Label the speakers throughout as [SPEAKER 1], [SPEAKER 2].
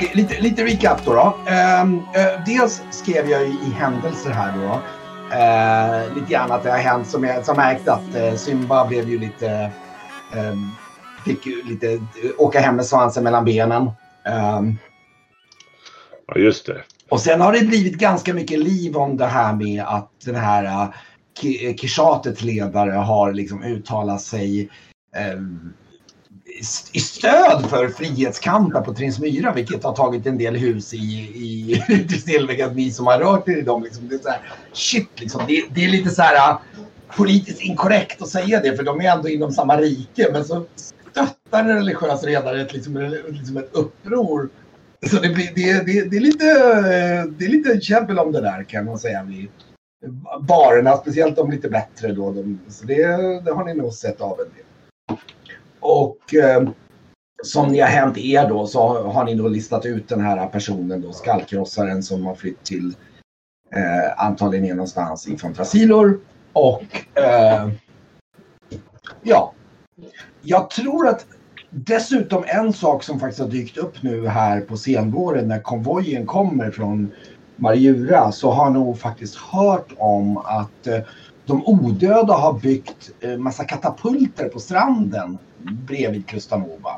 [SPEAKER 1] Okej, lite, lite recap då. då. Ehm, eh, dels skrev jag i händelser här då. eh, lite grann att det har hänt som jag som märkt att eh, Simba blev ju lite... ehm, fick ju lite åka hem med svansen mellan benen. Ehm,
[SPEAKER 2] Ja, just det.
[SPEAKER 1] och sen har det blivit ganska mycket liv om det här med att den här uh, Ki- Kishatets ledare har liksom uttalat sig eh, i- stöd för frihetskampen på Trinsmyra, vilket har tagit en del hus i, i till Snillväggen, vi som har rört er i dem. Liksom. Det är så här, shit, liksom. det, det är lite så här ah, politiskt inkorrekt att säga det, för de är ändå inom samma rike, men så stöttar en religiös ledare ett, liksom, liksom ett uppror så det, blir, det, det, det är lite, det är lite käbbel om det där kan man säga. Barerna, speciellt de lite bättre då. De, så det, det har ni nog sett av en del. Och eh, som ni har hänt er då så har, har ni då listat ut den här personen då, skallkrossaren som har flytt till eh, antagligen är någonstans i fantasilor. Och eh, ja, jag tror att Dessutom en sak som faktiskt har dykt upp nu här på senvåren när konvojen kommer från Marjura så har jag nog faktiskt hört om att eh, de odöda har byggt eh, massa katapulter på stranden bredvid Kustanova.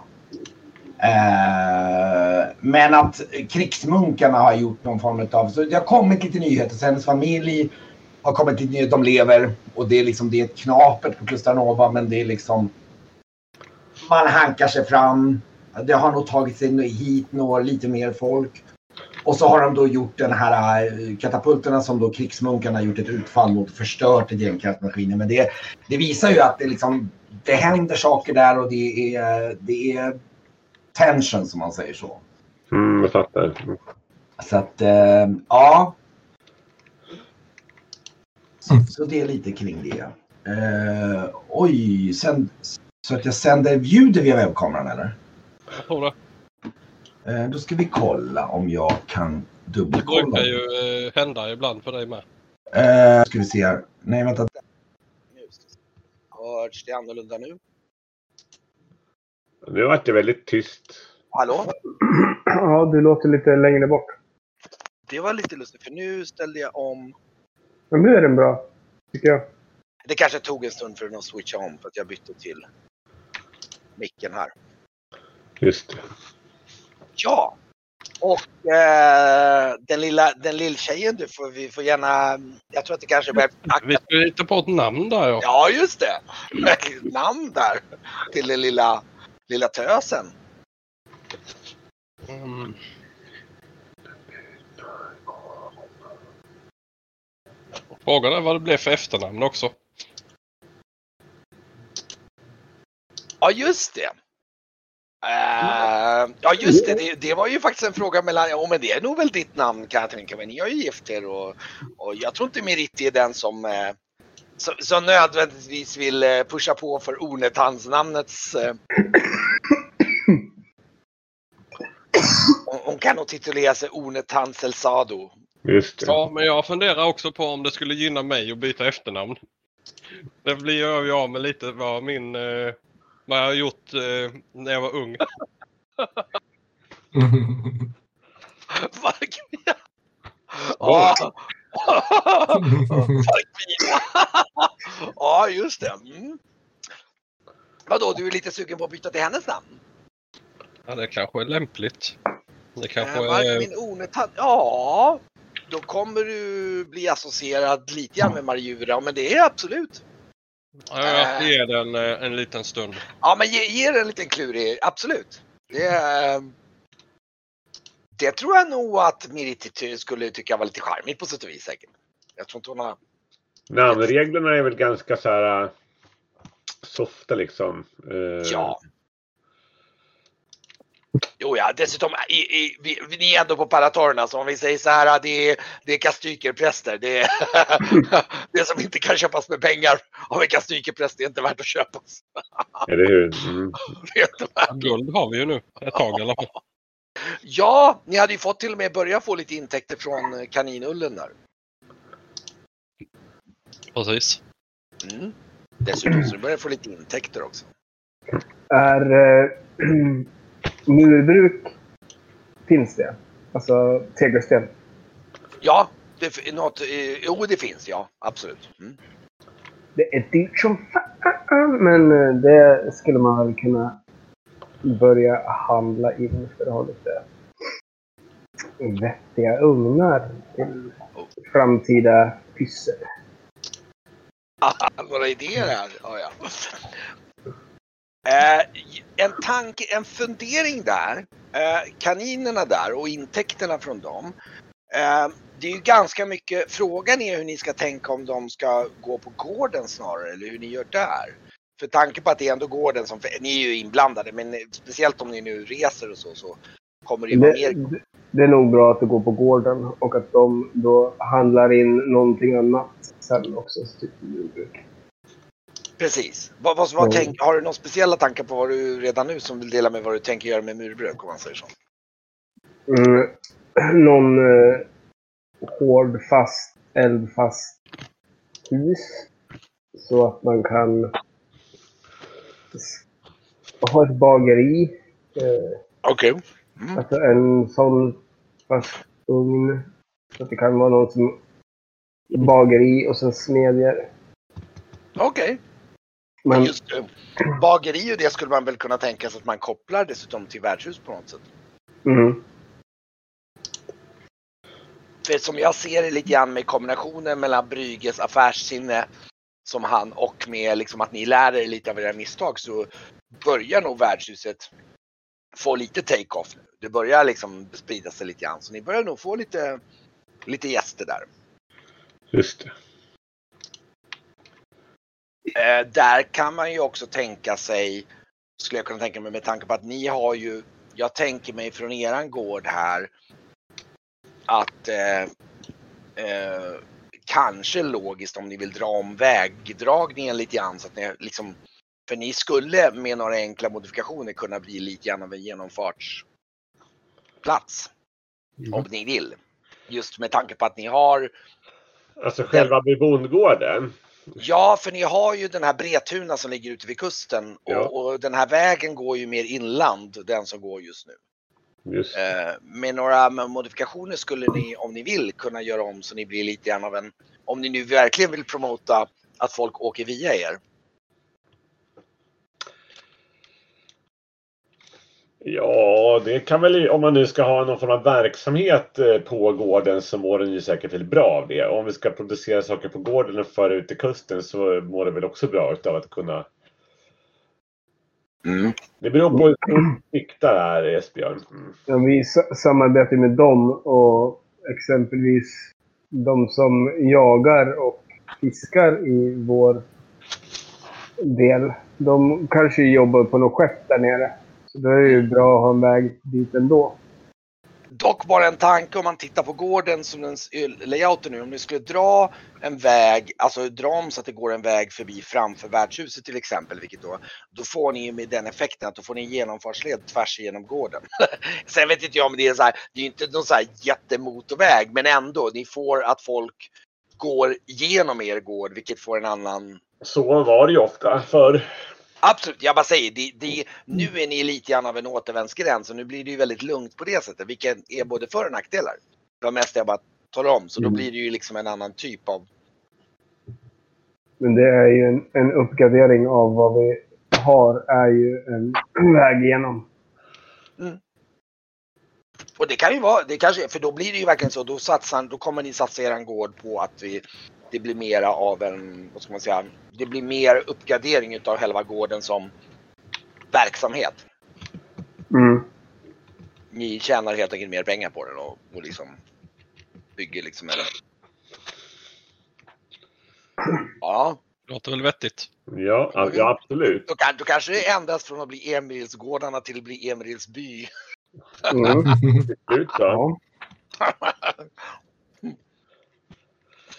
[SPEAKER 1] Eh, men att krigsmunkarna har gjort någon form av... Så det har kommit lite nyheter. Så hennes familj har kommit lite nyheter. De lever och det är liksom det är ett knapert på Kustanova men det är liksom man hankar sig fram. Det har nog tagit sig hit några, lite mer folk. Och så har de då gjort den här eh, katapulterna som då krigsmunkarna har gjort ett utfall mot och förstört ett gäng kraftmaskiner. Men det, det visar ju att det, liksom, det händer saker där och det är, det är tension som man säger så.
[SPEAKER 2] Mm, jag fattar. Mm.
[SPEAKER 1] Så att, eh, ja. Så, så det är lite kring det. Eh, oj, sen, så att jag sänder ljudet via webbkameran eller?
[SPEAKER 3] Jag tror det.
[SPEAKER 1] Eh, då ska vi kolla om jag kan
[SPEAKER 3] Det
[SPEAKER 1] dubbelkolla.
[SPEAKER 3] brukar ju eh, hända ibland för dig med.
[SPEAKER 1] Eh, ska vi se här. Nej, vänta.
[SPEAKER 4] Hörs det annorlunda nu?
[SPEAKER 2] Nu vart det väldigt tyst.
[SPEAKER 4] Hallå?
[SPEAKER 5] Ja, du låter lite längre bort.
[SPEAKER 4] Det var lite lustigt för nu ställde jag om.
[SPEAKER 5] Men nu är den bra, tycker jag.
[SPEAKER 4] Det kanske tog en stund för den att switcha om för att jag bytte till micken här.
[SPEAKER 2] Just det.
[SPEAKER 4] Ja! Och eh, den lilla den lilltjejen du får, vi får gärna, jag tror att det kanske börjar
[SPEAKER 3] Vi ska hitta på ett namn där ja.
[SPEAKER 4] Ja just det! Namn där till den lilla, lilla tösen.
[SPEAKER 3] Mm. Frågan är vad det blev för efternamn också.
[SPEAKER 4] Ja just det! Eh, ja just det, det, det var ju faktiskt en fråga mellan, ja men det är nog väl ditt namn kan jag tänka mig. Ni har ju gift er och, och jag tror inte Meriti är den som, eh, som, som nödvändigtvis vill eh, pusha på för Onetans-namnets eh. Hon- Hon kan nog titulera sig Onetans Elsado.
[SPEAKER 2] Just det.
[SPEAKER 3] Ja, men jag funderar också på om det skulle gynna mig att byta efternamn. Det blir jag av med lite vad min... Eh, vad jag har gjort eh, när jag var ung.
[SPEAKER 4] Farkmia! Ja. Farkmia! Ja, just det. Mm. Vadå, du är lite sugen på att byta till hennes namn?
[SPEAKER 3] Ja, det kanske är lämpligt. Det kanske
[SPEAKER 4] Eh,
[SPEAKER 3] är...
[SPEAKER 4] Farkmin Onetan, ja. Då kommer du bli associerad lite grann med Marjura, men det är absolut.
[SPEAKER 3] Ja, jag ska ge den eh, en liten stund.
[SPEAKER 4] Ja, men ge, ge det en liten klurig, absolut. Det, eh, det tror jag nog att Miriti skulle tycka var lite charmigt på sätt och vis säkert. Jag tror inte hon har...
[SPEAKER 2] Namnreglerna är väl ganska så här softa liksom. Eh,
[SPEAKER 4] Ja. Jo ja, dessutom, i, i, vi, vi- ni är ändå på Paratorna så om vi säger så här, det är, det är kastykerpräster. Det är, det som inte kan köpas med pengar av en kastykerpräst är inte värt att köpas.
[SPEAKER 2] Eller hur? Mm.
[SPEAKER 3] Guld har vi ju nu. Ett tag i alla fall.
[SPEAKER 4] Ja, ni hade ju fått till och med börja få lite intäkter från kaninullen där.
[SPEAKER 3] Precis.
[SPEAKER 4] Mm. Dessutom så börjar få lite intäkter också.
[SPEAKER 5] Är eh, murbruk finns det? Alltså tegelsten?
[SPEAKER 1] Ja, det, något, eh, jo det finns ja. Absolut. Mm.
[SPEAKER 5] Det är dyrt som fan, men eh, det skulle man väl kunna börja handla in för att ha lite vettiga ugnar till framtida pyssel.
[SPEAKER 1] Några idéer här har jag. Eh, en tanke, en fundering där. Eh, kaninerna där och intäkterna från dem. Eh, det är ju ganska mycket, frågan är hur ni ska tänka om de ska gå på gården snarare eller hur ni gör där. För tanke på att det är ändå gården som, ni är ju inblandade men speciellt om ni nu reser och så så kommer det ju vara mer
[SPEAKER 5] det- är nog bra att det går på gården och att de då handlar in någonting annat sen också. så Typ jordbruk.
[SPEAKER 1] Precis. Vad, vad, vad
[SPEAKER 5] Mm.
[SPEAKER 1] tänk, har du några speciella tankar på vad du redan nu som vill dela med vad du tänker göra med murbruk om man säger så?
[SPEAKER 5] Mm, någon eh, hård, fast, eldfast hus. Så att man kan ha ett bageri. Eh,
[SPEAKER 1] Okej.
[SPEAKER 5] alltså en sån fast ugn. Så att det kan vara någon som bageri och sen smedjor.
[SPEAKER 1] Okej.
[SPEAKER 5] Men
[SPEAKER 1] Just det. Bageri och det skulle man väl kunna tänka sig att man kopplar dessutom till värdshus på något sätt.
[SPEAKER 5] mm,
[SPEAKER 1] För som jag ser det lite grann med kombinationen mellan Brygges affärssinne som han och med liksom att ni lär er lite av era misstag så börjar nog värdshuset få lite take-off nu. Det börjar liksom sprida sig lite grann så ni börjar nog få lite, lite gäster där.
[SPEAKER 2] Just det.
[SPEAKER 1] Eh, där kan man ju också tänka sig, skulle jag kunna tänka mig med tanke på att ni har ju, jag tänker mig från eran gård här, att eh, eh, kanske logiskt om ni vill dra om vägdragningen lite grann så att ni liksom, för ni skulle med några enkla modifikationer kunna bli lite grann av en genomfartsplats. Om ni vill. Just med tanke på att ni har
[SPEAKER 2] Alltså själva bondgården.
[SPEAKER 1] Ja, för ni har ju den här Bretuna som ligger ute vid kusten och,
[SPEAKER 2] Ja.
[SPEAKER 1] och den här vägen går ju mer inland, den som går just nu.
[SPEAKER 2] Just.
[SPEAKER 1] Eh, med några modifikationer skulle ni, om ni vill, kunna göra om så ni blir lite grann av en, om ni nu verkligen vill promota att folk åker via er.
[SPEAKER 2] Ja, det kan väl om man nu ska ha någon form av verksamhet eh, på gården så mår den ju säkert väldigt bra av det. Om vi ska producera saker på gården och föra ut till kusten så mår det väl också bra av att kunna. Det beror på hur du siktar här Esbjörn. Mm.
[SPEAKER 5] ja, vi sa- samarbetar med dem och exempelvis de som jagar och fiskar i vår del. De kanske jobbar på något skepp där nere. Så då är det ju bra att ha en väg dit ändå.
[SPEAKER 1] Dock bara en tanke om man tittar på gården som den layouten nu. Om ni skulle dra en väg, alltså dra om så att det går en väg förbi framför värdshuset till exempel. Vilket då, då får ni ju med den effekten att då får ni en genomfartsled tvärs igenom gården. Sen vet inte jag om det är så här, det är ju inte någon så här jättemotorväg men ändå. Ni får att folk går genom er gård vilket får en annan
[SPEAKER 2] Så var det ju ofta för
[SPEAKER 1] Absolut, jag bara säger det, det, nu är ni lite grann av en återvändsgräns och nu blir det ju väldigt lugnt på det sättet, vilket är både för och nackdelar. Det var mest jag bara talar om, så då
[SPEAKER 5] Mm.
[SPEAKER 1] blir det ju liksom en annan typ av...
[SPEAKER 5] Men det är ju en, en uppgradering av vad vi har är ju en väg igenom.
[SPEAKER 1] Och det kan ju vara, det kanske, för då blir det ju verkligen så, då, satsar, då kommer ni satsa er gård på att vi, det blir mera av en, vad ska man säga, det blir mer uppgradering utav själva gården som verksamhet.
[SPEAKER 5] Mm.
[SPEAKER 1] Ni tjänar helt enkelt mer pengar på den och, och liksom bygger liksom en... Ja,
[SPEAKER 3] Låter väl vettigt.
[SPEAKER 2] ja, ja, absolut.
[SPEAKER 1] Då, kan, då kanske det ändras från att bli Emilsgårdarna till att bli Emilsby.
[SPEAKER 5] Mm. Ja.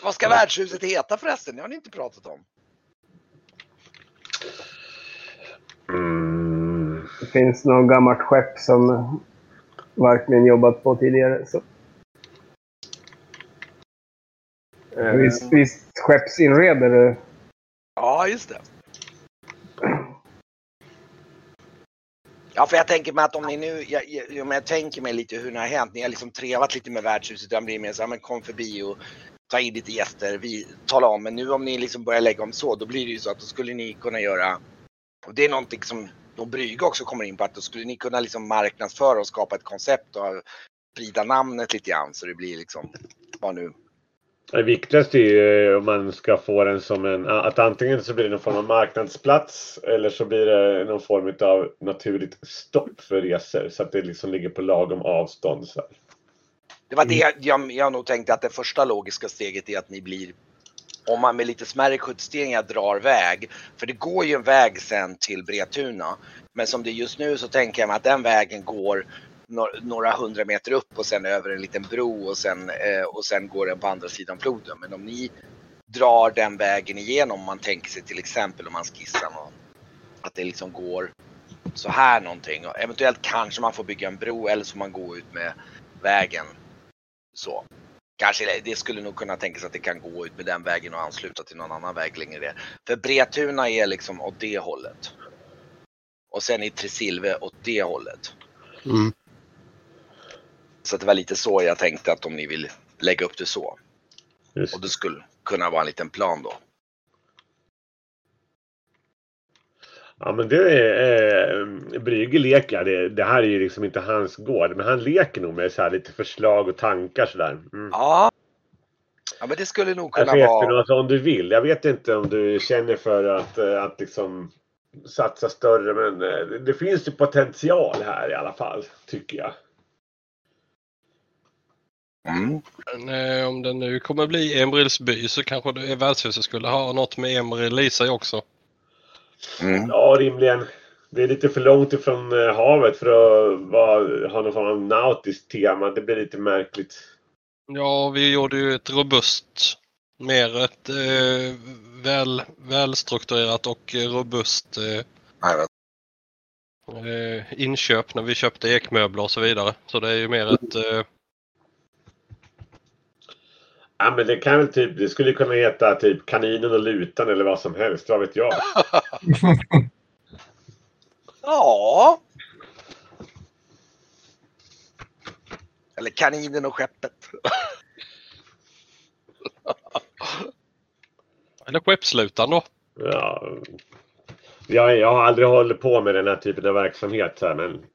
[SPEAKER 1] Vad ska värdshuset heta förresten? Det har ni inte pratat om.
[SPEAKER 2] Mm.
[SPEAKER 5] Det finns något gammalt skepp som verkligen jobbat på tidigare. Så. Eh, Visst, visst skeppsinredare.
[SPEAKER 1] Ja, just det. Ja, för jag tänker mig att om ni nu, jag, jag, jag tänker mig lite hur det har hänt. Ni har liksom trevat lite med värdshuset. Den blir mer så här, men kom förbi och ta in lite gäster. Vi talar om, men nu om ni liksom börjar lägga om så, då blir det ju så att då skulle ni kunna göra, och det är någonting som de Brygge också kommer in på, att då skulle ni kunna liksom marknadsföra och skapa ett koncept och sprida namnet lite grann så det blir liksom, vad nu,
[SPEAKER 2] Det viktigaste är ju eh, om man ska få den som en, att antingen så blir det någon form av marknadsplats eller så blir det någon form av naturligt stopp för resor så att det liksom ligger på lagom avstånd. Så här.
[SPEAKER 1] Det var det jag, jag nog tänkte att det första logiska steget är att ni blir, om man med lite smärre skjutsningar drar väg, för det går ju en väg sen till Bretuna. Men som det är just nu så tänker jag mig att den vägen går några hundra meter upp och sen över en liten bro och sen, eh, och sen går den på andra sidan floden. Men om ni drar den vägen igenom, om man tänker sig till exempel om man skissar någon, att det liksom går så här någonting. Och eventuellt kanske man får bygga en bro eller så man går ut med vägen så. Kanske det skulle nog kunna tänkas att det kan gå ut med den vägen och ansluta till någon annan väg längre ner. För Bretuna är liksom åt det hållet. Och sen är Tresilve åt det hållet.
[SPEAKER 3] Mm.
[SPEAKER 1] Så det var lite så jag tänkte att om ni vill lägga upp det så.
[SPEAKER 2] Just.
[SPEAKER 1] Och det skulle kunna vara en liten plan då.
[SPEAKER 2] Ja men det är, eh, Brygge leker, det, det här är ju liksom inte hans gård men han leker nog med så här lite förslag och tankar sådär. Mm.
[SPEAKER 1] Ja. Ja men det skulle nog kunna
[SPEAKER 2] Kanske
[SPEAKER 1] vara.
[SPEAKER 2] något om du vill. Jag vet inte om du känner för att, eh, att liksom satsa större men eh, det- det finns ju potential här i alla fall tycker jag.
[SPEAKER 1] Mm.
[SPEAKER 3] Men, eh, om det nu kommer bli Emrils by så kanske det värdshuset skulle ha något med Emril i sig också.
[SPEAKER 1] Mm.
[SPEAKER 2] Ja rimligen. Det är lite för långt ifrån eh, havet för att vara, ha någon form av nautiskt tema. Det blir lite märkligt.
[SPEAKER 3] Ja, vi gjorde ju ett robust, mer ett eh, väl, välstrukturerat och robust eh, eh, inköp när vi köpte ekmöbler och så vidare. Så det är ju mer ett...
[SPEAKER 2] Ja men det kan väl typ, det skulle kunna heta typ kaninen och lutan eller vad som helst, vad vet jag.
[SPEAKER 1] Ja. Eller kaninen och skeppet.
[SPEAKER 3] eller skeppslutan då.
[SPEAKER 2] Ja. Jag, jag har aldrig hållit på med den här typen av verksamhet här, men...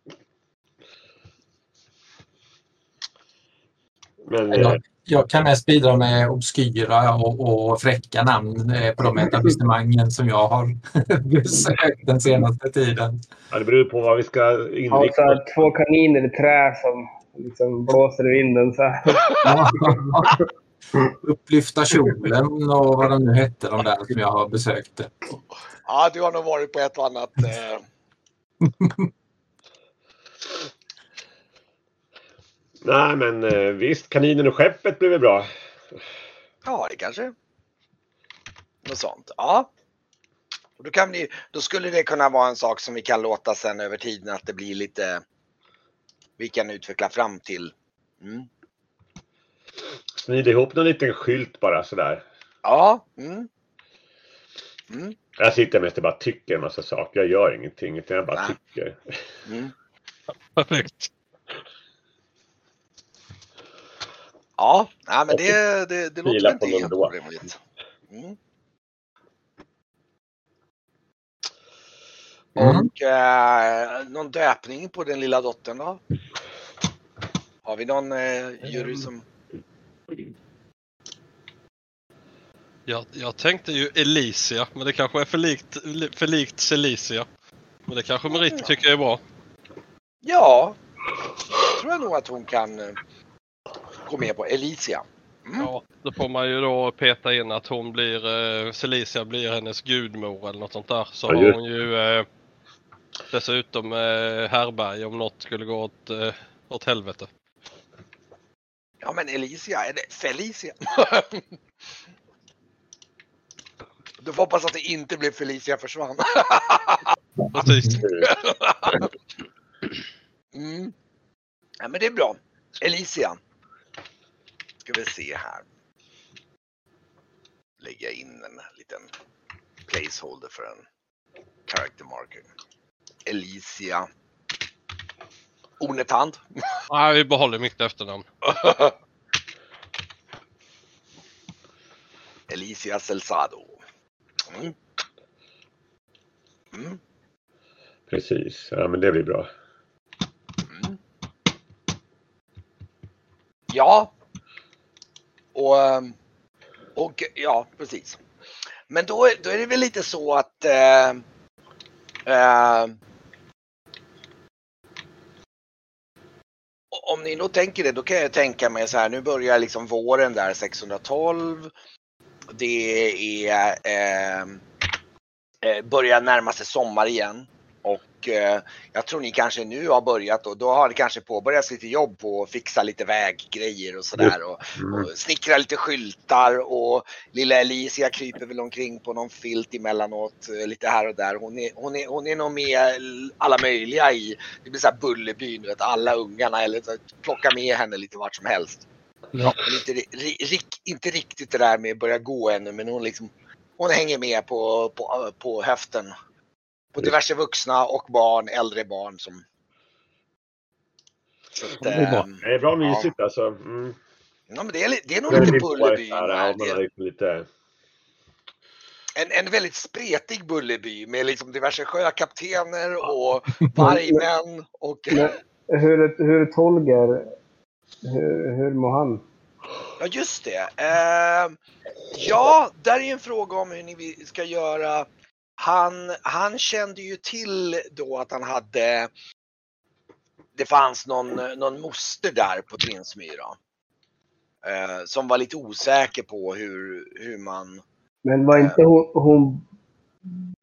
[SPEAKER 2] Men eh,
[SPEAKER 4] Jag, kan mest bidra med obskyra och, och fräcka namn eh, på de etablissemangen som jag har besökt den senaste tiden.
[SPEAKER 2] ja, det beror på vad vi ska inrikta
[SPEAKER 5] här, två kaniner i trä som liksom blåser i vinden så här.
[SPEAKER 4] Upplyfta kjolen och vad de nu hette de där som jag har besökt.
[SPEAKER 1] Ja, du har nog varit på ett och annat. Eh,
[SPEAKER 2] Nej men eh, visst, kaninen och skeppet blir väl bra.
[SPEAKER 1] ja, det kanske. Något sånt. Ja. Och då, kan vi, då skulle det kunna vara en sak som vi kan låta sen över tiden att det blir lite. Vi kan utveckla fram till. Mm.
[SPEAKER 2] Smida ihop någon liten skylt bara sådär.
[SPEAKER 1] Ja. Mm. Mm.
[SPEAKER 2] Jag sitter mest och bara tycker en massa saker. Jag gör ingenting utan jag bara
[SPEAKER 1] Nej.
[SPEAKER 2] tycker.
[SPEAKER 1] Mm.
[SPEAKER 3] Perfekt.
[SPEAKER 1] Ja, nej, men det, det, det låter inte helt orimligt. Mm.
[SPEAKER 4] Mm.
[SPEAKER 1] Och eh, någon döpning på den lilla dottern då? Har vi någon eh, jury som...
[SPEAKER 3] Jag, jag tänkte ju Elicia, men det kanske är för likt, för likt Celicia. Men det kanske Merit tycker är bra.
[SPEAKER 1] Ja, tror jag nog att hon kan eh, gå med på. Elicia. Mm.
[SPEAKER 3] Ja, då får man ju då peta in att hon blir, eh, Celicia blir hennes gudmor eller något sånt där. Så har hon ju eh, dessutom eh, härberge om något skulle gå åt, eh, åt helvete.
[SPEAKER 1] Ja, men Elicia, är det Felicia? Du får hoppas att det inte blev Felicia försvann.
[SPEAKER 3] Precis.
[SPEAKER 1] Mm. Ja, men det är bra. Elicia. Ska vi se här. Lägga in en liten placeholder för en character marker. Elicia. Onetand.
[SPEAKER 3] Nej, vi behåller mitt efternamn.
[SPEAKER 1] Alicia Celsado. Mm. Mm.
[SPEAKER 2] Precis. Ja, men det blir bra.
[SPEAKER 1] Mm. Ja. Och, ehm, och ja, precis. Men då, då är det väl lite så att eh, eh, om ni nog tänker det, då kan jag tänka mig så här, nu börjar liksom våren där 612. Det är ehm, eh, börjar närma sig sommar igen. Och eh, jag tror ni kanske nu har börjat och då har det kanske påbörjats lite jobb på att fixa lite väggrejer och sådär. Och,
[SPEAKER 2] Mm.
[SPEAKER 1] och snickra lite skyltar och lilla Alicia kryper väl omkring på någon filt emellanåt eh, lite här och där. Hon är, hon är, hon är nog med alla möjliga i, det blir så här vet, alla ungarna eller plocka med henne lite vart som helst.
[SPEAKER 4] Ja.
[SPEAKER 1] Inte, inte riktigt det där med att börja gå ännu men hon liksom hon hänger med på, på, på höften. På diverse vuxna och barn, äldre barn som... Så att,
[SPEAKER 4] Det är bra.
[SPEAKER 1] ehm,
[SPEAKER 2] Det är bra mysigt alltså. Mm.
[SPEAKER 1] Ja, men det, är, det är nog
[SPEAKER 2] Det är
[SPEAKER 1] lite
[SPEAKER 2] här. ja, liksom lite...
[SPEAKER 1] En, en väldigt spretig Bullerby med liksom diverse sjökaptener och vargmän och...
[SPEAKER 5] Men hur, hur är Tolger? Hur, hur mår han?
[SPEAKER 1] Ja, just det. Eh, ja, där är ju en fråga om hur ni ska göra. Han, han kände ju till då att han hade... Det fanns någon, någon moster där på Trinsmyra. Eh, som var lite osäker på hur, hur man...
[SPEAKER 5] Men var inte hon, hon...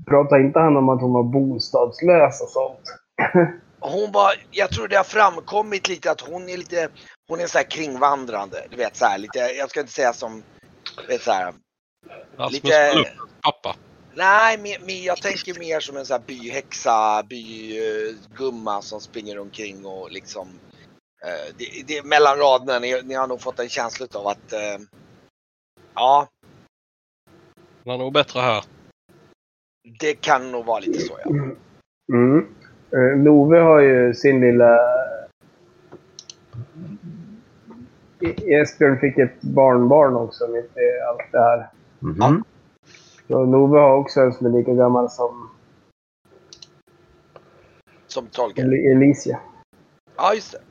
[SPEAKER 5] Pratade inte han om att hon var bostadslös och sånt?
[SPEAKER 1] Hon var, jag tror det har framkommit lite att hon är lite, hon är så här kringvandrande. Du vet så här lite, jag ska inte säga som, vet så här.
[SPEAKER 3] Rasmus
[SPEAKER 1] Lite-
[SPEAKER 3] pappa.
[SPEAKER 1] Nej, mer, mer, jag tänker mer som en sån här byhäxa, bygumma som springer omkring och liksom. Eh, det, det, mellan raderna, ni, ni har nog fått en känsla av att. Eh, ja,
[SPEAKER 3] Han är nog bättre här.
[SPEAKER 1] det kan nog vara lite så ja.
[SPEAKER 5] Mm. Eh, Love har ju sin lilla... E- Esbjörn fick ett barnbarn också mitt i allt det här.
[SPEAKER 2] Mhm.
[SPEAKER 5] Så Love har också en som är lika gammal som
[SPEAKER 1] Som Tolger.
[SPEAKER 5] El- Elicia.
[SPEAKER 1] Ja, just det.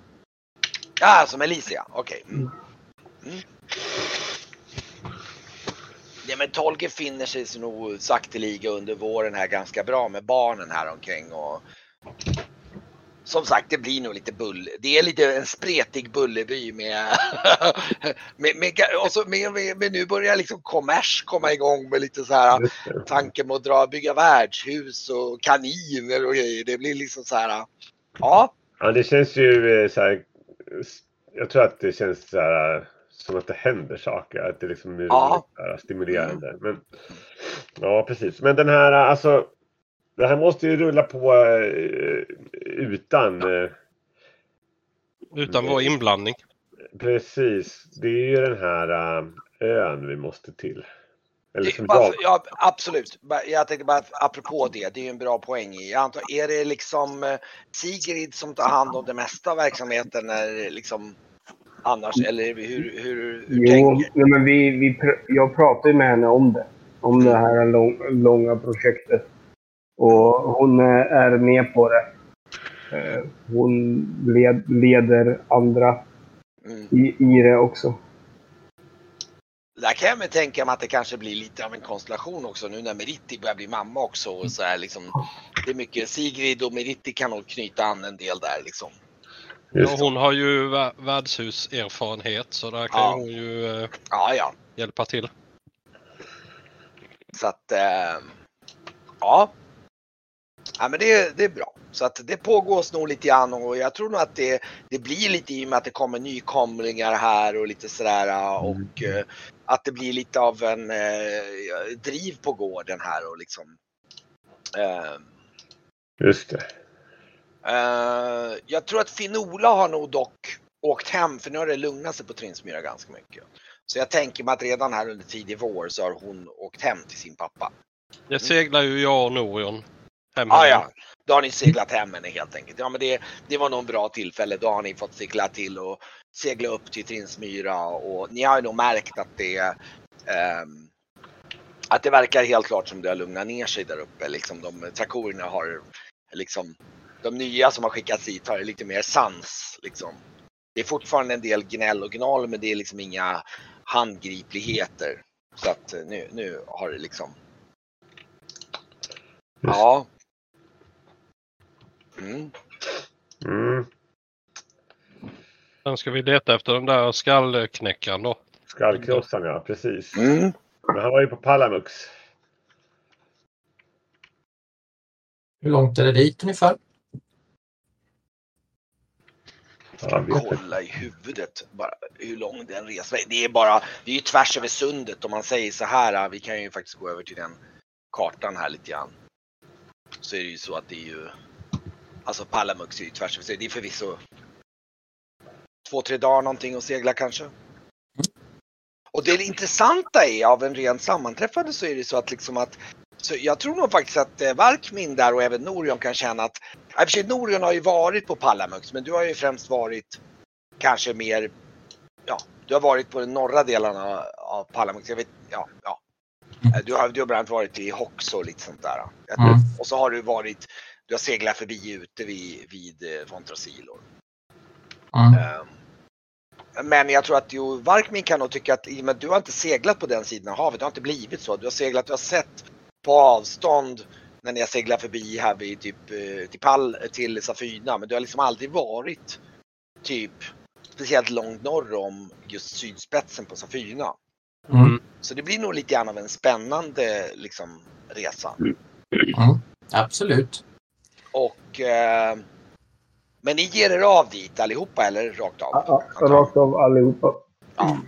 [SPEAKER 1] Ja, som Alicia. Okej. Mm. Mm. Ja, men Tolger finner sig nog sakteliga under våren här ganska bra med barnen här omkring och som sagt, det blir nog lite bull. Det är lite en spretig Bullerby med, med, med, så med, med, med nu börjar liksom kommers komma igång med lite så här tanken med att dra, bygga värdshus och kaniner och grejer. Det blir liksom så här. Ja,
[SPEAKER 2] Ja, det känns ju eh, så här. Jag tror att det känns så här som att det händer saker. Att det liksom är
[SPEAKER 1] Ja.
[SPEAKER 2] stimulerande. Men, ja, precis. Men den här alltså. Det här måste ju rulla på eh, utan. eh,
[SPEAKER 3] Utan vår inblandning.
[SPEAKER 2] Precis. Det är ju den här eh, ön vi måste till. Eller som jag.
[SPEAKER 1] ja, absolut. Jag tänkte bara apropå det, det är ju en bra poäng. Jag antar, är det liksom Sigrid som tar hand om det mesta av verksamheten eller liksom annars eller hur, hur, hur
[SPEAKER 5] Jo,
[SPEAKER 1] tänker
[SPEAKER 5] nej, men vi, vi, pr- jag pratade ju med henne om det. Om det här lång, långa projektet. Och hon eh, är med på det. Eh, Hon led, leder andra
[SPEAKER 1] mm.
[SPEAKER 5] i, i det också.
[SPEAKER 1] Där kan jag mig tänka mig att det kanske blir lite av en konstellation också nu när Meritti börjar bli mamma också. Och så här, liksom, det är mycket Sigrid och Meritti kan nog knyta an en del där liksom.
[SPEAKER 3] Och hon har ju vä- värdeshuserfarenhet så där kan
[SPEAKER 1] Ja.
[SPEAKER 3] hon ju eh,
[SPEAKER 1] Ja, ja.
[SPEAKER 3] hjälpa till.
[SPEAKER 1] Så att, eh, ja. Ja men det, det är bra. Så att det pågår nog lite grann och jag tror nog att det, det blir lite i och med att det kommer nykomlingar här och lite sådär och eh, att det blir lite av en eh, driv på gården här och liksom. Eh,
[SPEAKER 2] Just det.
[SPEAKER 1] eh, jag tror att Finola har nog dock åkt hem för nu har det lugnat sig på Trinsmyra ganska mycket. Så jag tänker mig att redan här under tidig vår så har hon åkt hem till sin pappa.
[SPEAKER 3] Det seglar ju jag och Norion. Hem
[SPEAKER 1] Ja, ja. Då har ni seglat hem henne helt enkelt. Ja, men det, det var nog en bra tillfälle. Då har ni fått segla till och segla upp till Trinsmyra och ni har ju nog märkt att det ehm, att det verkar helt klart som det har lugnat ner sig där uppe. Liksom de trakorerna har liksom de nya som har skickats hit har lite mer sans liksom. Det är fortfarande en del gnäll och gnal men det är liksom inga handgripligheter. Så att eh, nu, nu har det liksom. Ja. Mm.
[SPEAKER 2] Mm.
[SPEAKER 3] Sen ska vi leta efter den där skallknäckaren då.
[SPEAKER 2] Skallkrossaren ja, precis.
[SPEAKER 1] Mm.
[SPEAKER 2] Men han var ju på Palamux.
[SPEAKER 4] Hur långt är det dit ungefär?
[SPEAKER 2] Ja,
[SPEAKER 1] Kolla i huvudet bara hur lång den resan är. Det är bara, det är ju tvärs över sundet om man säger så här. Vi kan ju faktiskt gå över till den kartan här lite grann. Så är det ju så att det är ju, alltså Palamux är ju tvärs över. Det är förvisso två, tre dagar någonting att segla kanske. Och det intressanta är av en ren sammanträffande så är det så att liksom att så jag tror nog faktiskt att eh, Varkmin där och även Norion kan känna att, i och för sig Norion har ju varit på Palamux men du har ju främst varit kanske mer, ja, du har varit på den norra delarna av Palamux. Jag vet, ja, ja.
[SPEAKER 4] Mm.
[SPEAKER 1] Du har, du har bland annat varit i Hox och lite sånt där.
[SPEAKER 4] Mm.
[SPEAKER 1] Och så har du varit, du har seglat förbi ute vid, vid eh, Fontrasilor.
[SPEAKER 4] Mm.
[SPEAKER 1] Ehm, Men jag tror att jo, Varkmin kan nog tycka att att du har inte seglat på den sidan av havet, det har inte blivit så. Du har seglat, du har sett på avstånd när ni har seglat förbi här vid typ eh, till, Pall, till Safyna, men du har liksom aldrig varit typ speciellt långt norr om just sydspetsen på Safyna.
[SPEAKER 4] Mm.
[SPEAKER 1] Så det blir nog lite grann av en spännande liksom, resa.
[SPEAKER 4] Mm. Absolut.
[SPEAKER 1] Och eh, men ni ger er av dit allihopa eller rakt av?
[SPEAKER 5] Ja, rakt av allihopa.
[SPEAKER 1] Ja.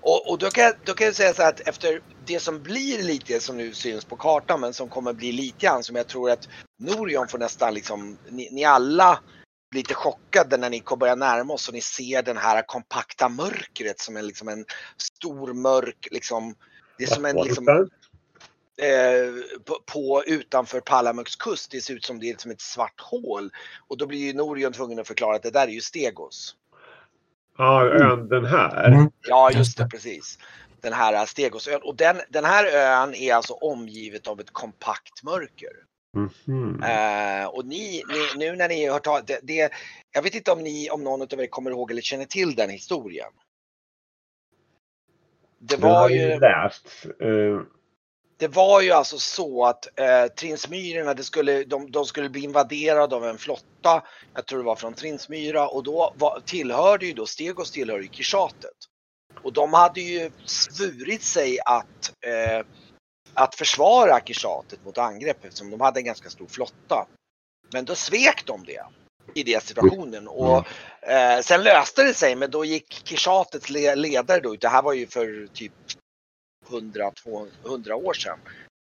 [SPEAKER 1] Och, och då, kan, jag- då kan jag säga så här att efter det som blir lite som nu syns på kartan men som kommer bli lite grann som jag tror att Norion får nästan liksom, ni, ni alla blir lite chockade när ni kommer börja närma oss och ni ser den här kompakta mörkret som är liksom en stor mörk liksom. Det är som en liksom? Eh, på, på utanför Palamux kust. Det ser ut som det är som ett svart hål. Och då blir ju Norion tvungen att förklara att det där är ju Stegos.
[SPEAKER 2] Ja, ön den här.
[SPEAKER 4] Mm.
[SPEAKER 1] Ja, just det, precis. Den här Stegosön. Och den, den här ön är alltså omgivet av ett kompakt mörker.
[SPEAKER 2] Mhm.
[SPEAKER 1] Eh, och ni, ni, nu när ni har tagit det, det, jag vet inte om ni, om någon av er kommer ihåg eller känner till den historien. Det var ju,
[SPEAKER 2] läst. Eh,
[SPEAKER 1] det var ju alltså så att eh, Trinsmyrorna, det skulle, de, de skulle bli invaderade av en flotta. Jag tror det var från Trinsmyra och då var, tillhörde ju då Stegos tillhörde ju Kishatet. Och de hade ju svurit sig att, eh, att försvara Kishatet mot angrepp eftersom de hade en ganska stor flotta. Men då svek de det i den situationen och eh, sen löste det sig men då gick Kishatets le- ledare då ut, det här var ju för typ 100, 200 år sedan.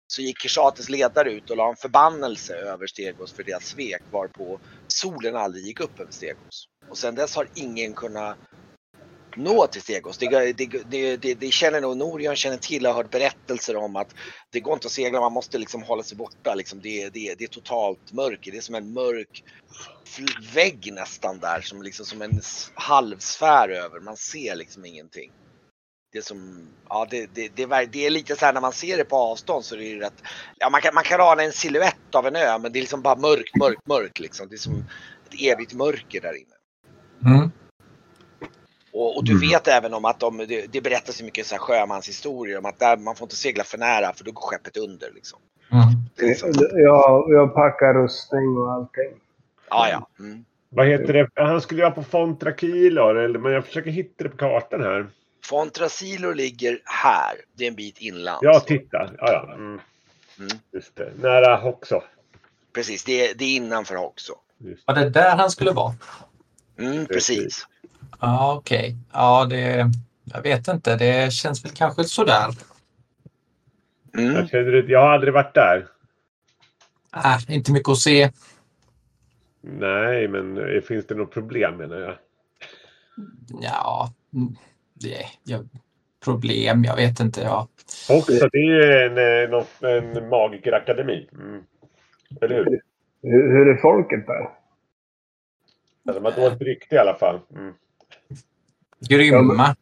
[SPEAKER 1] Så gick Kishates ledare ut och la en förbannelse över Stegos för deras svek varpå solen aldrig gick upp över Stegos. Och sedan dess har ingen kunnat nå till Stegos. Det, det, det, det, känner nog Norion känner till och har hört berättelser om att det går inte att segla, man måste liksom hålla sig borta. Liksom det, det, det är totalt mörker, det är som en mörk vägg nästan där som liksom som en halvsfär över. Man ser liksom ingenting. Det är som, ja det, det, det, det är lite så här när man ser det på avstånd så är det ju rätt, ja man kan, man kan ana en siluett av en ö men det är liksom bara mörkt, mörkt, mörkt liksom. Det är som ett evigt mörker där inne.
[SPEAKER 4] Mm.
[SPEAKER 1] Och, och du
[SPEAKER 2] Mm.
[SPEAKER 1] vet även om att de, det, det berättas ju mycket så här sjömanshistorier om att där, man får inte segla för nära för då går skeppet under. Liksom.
[SPEAKER 4] Mm.
[SPEAKER 1] Det är liksom,
[SPEAKER 5] Jag, jag packar rustning och allting.
[SPEAKER 1] ja, ja. Mm.
[SPEAKER 2] vad heter det? Han skulle ju vara på Fontrakilor, eller- men jag försöker hitta det på kartan här.
[SPEAKER 1] Fontrasilor ligger här. Det är en bit inland.
[SPEAKER 2] Ja, titta. Ja, ja. Mm.
[SPEAKER 1] Mm.
[SPEAKER 2] Just det. Nära också.
[SPEAKER 1] Precis, det är, det är innanför också.
[SPEAKER 2] Just.
[SPEAKER 4] Var det där han skulle vara?
[SPEAKER 1] Mm, precis.
[SPEAKER 4] Ja, okej. Ja, det... Jag vet inte. Det känns väl kanske sådär.
[SPEAKER 1] Mm.
[SPEAKER 2] Jag, känner, det- jag har aldrig varit där.
[SPEAKER 4] Äh, inte mycket att se.
[SPEAKER 2] Nej, men eh, finns det något problem menar jag?
[SPEAKER 4] Ja, mm. Jag, problem, jag vet inte. Ja.
[SPEAKER 2] Också, det är en, eh, något- en magikerakademi. Mm. Eller hur?
[SPEAKER 5] Hur, hur är folket där?
[SPEAKER 2] Ja, De har dåligt rykte i alla fall. Mm.
[SPEAKER 4] Grymma,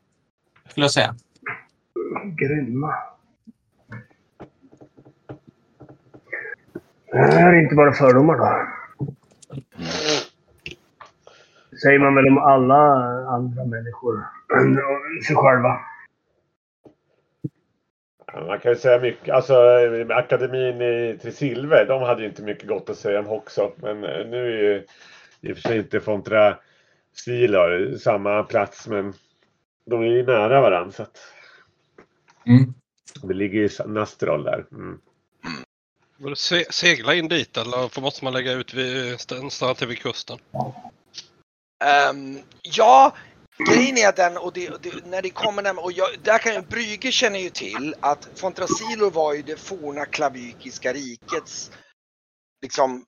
[SPEAKER 4] skulle jag säga.
[SPEAKER 5] Grymma. Det här är inte bara fördomar då. Säger man väl om alla andra människor än sig själva.
[SPEAKER 2] Man kan ju säga mycket. Alltså akademin i Tresilver, de hade ju inte mycket gott att säga om också. Men eh, nu är ju i och för sig inte Fontra Silor samma plats, men de är ju nära varandra. Så att
[SPEAKER 4] Mm.
[SPEAKER 2] det ligger ju Nastrol där. Mm.
[SPEAKER 3] Se, segla in dit eller måste man lägga ut vid, stanna till vid kusten?
[SPEAKER 1] Ehm, ja, grejen är den och det, det, när det kommer när, och jag, där kan ju, Brygge känner ju till att Fontrasilor var ju det forna klavykiska rikets liksom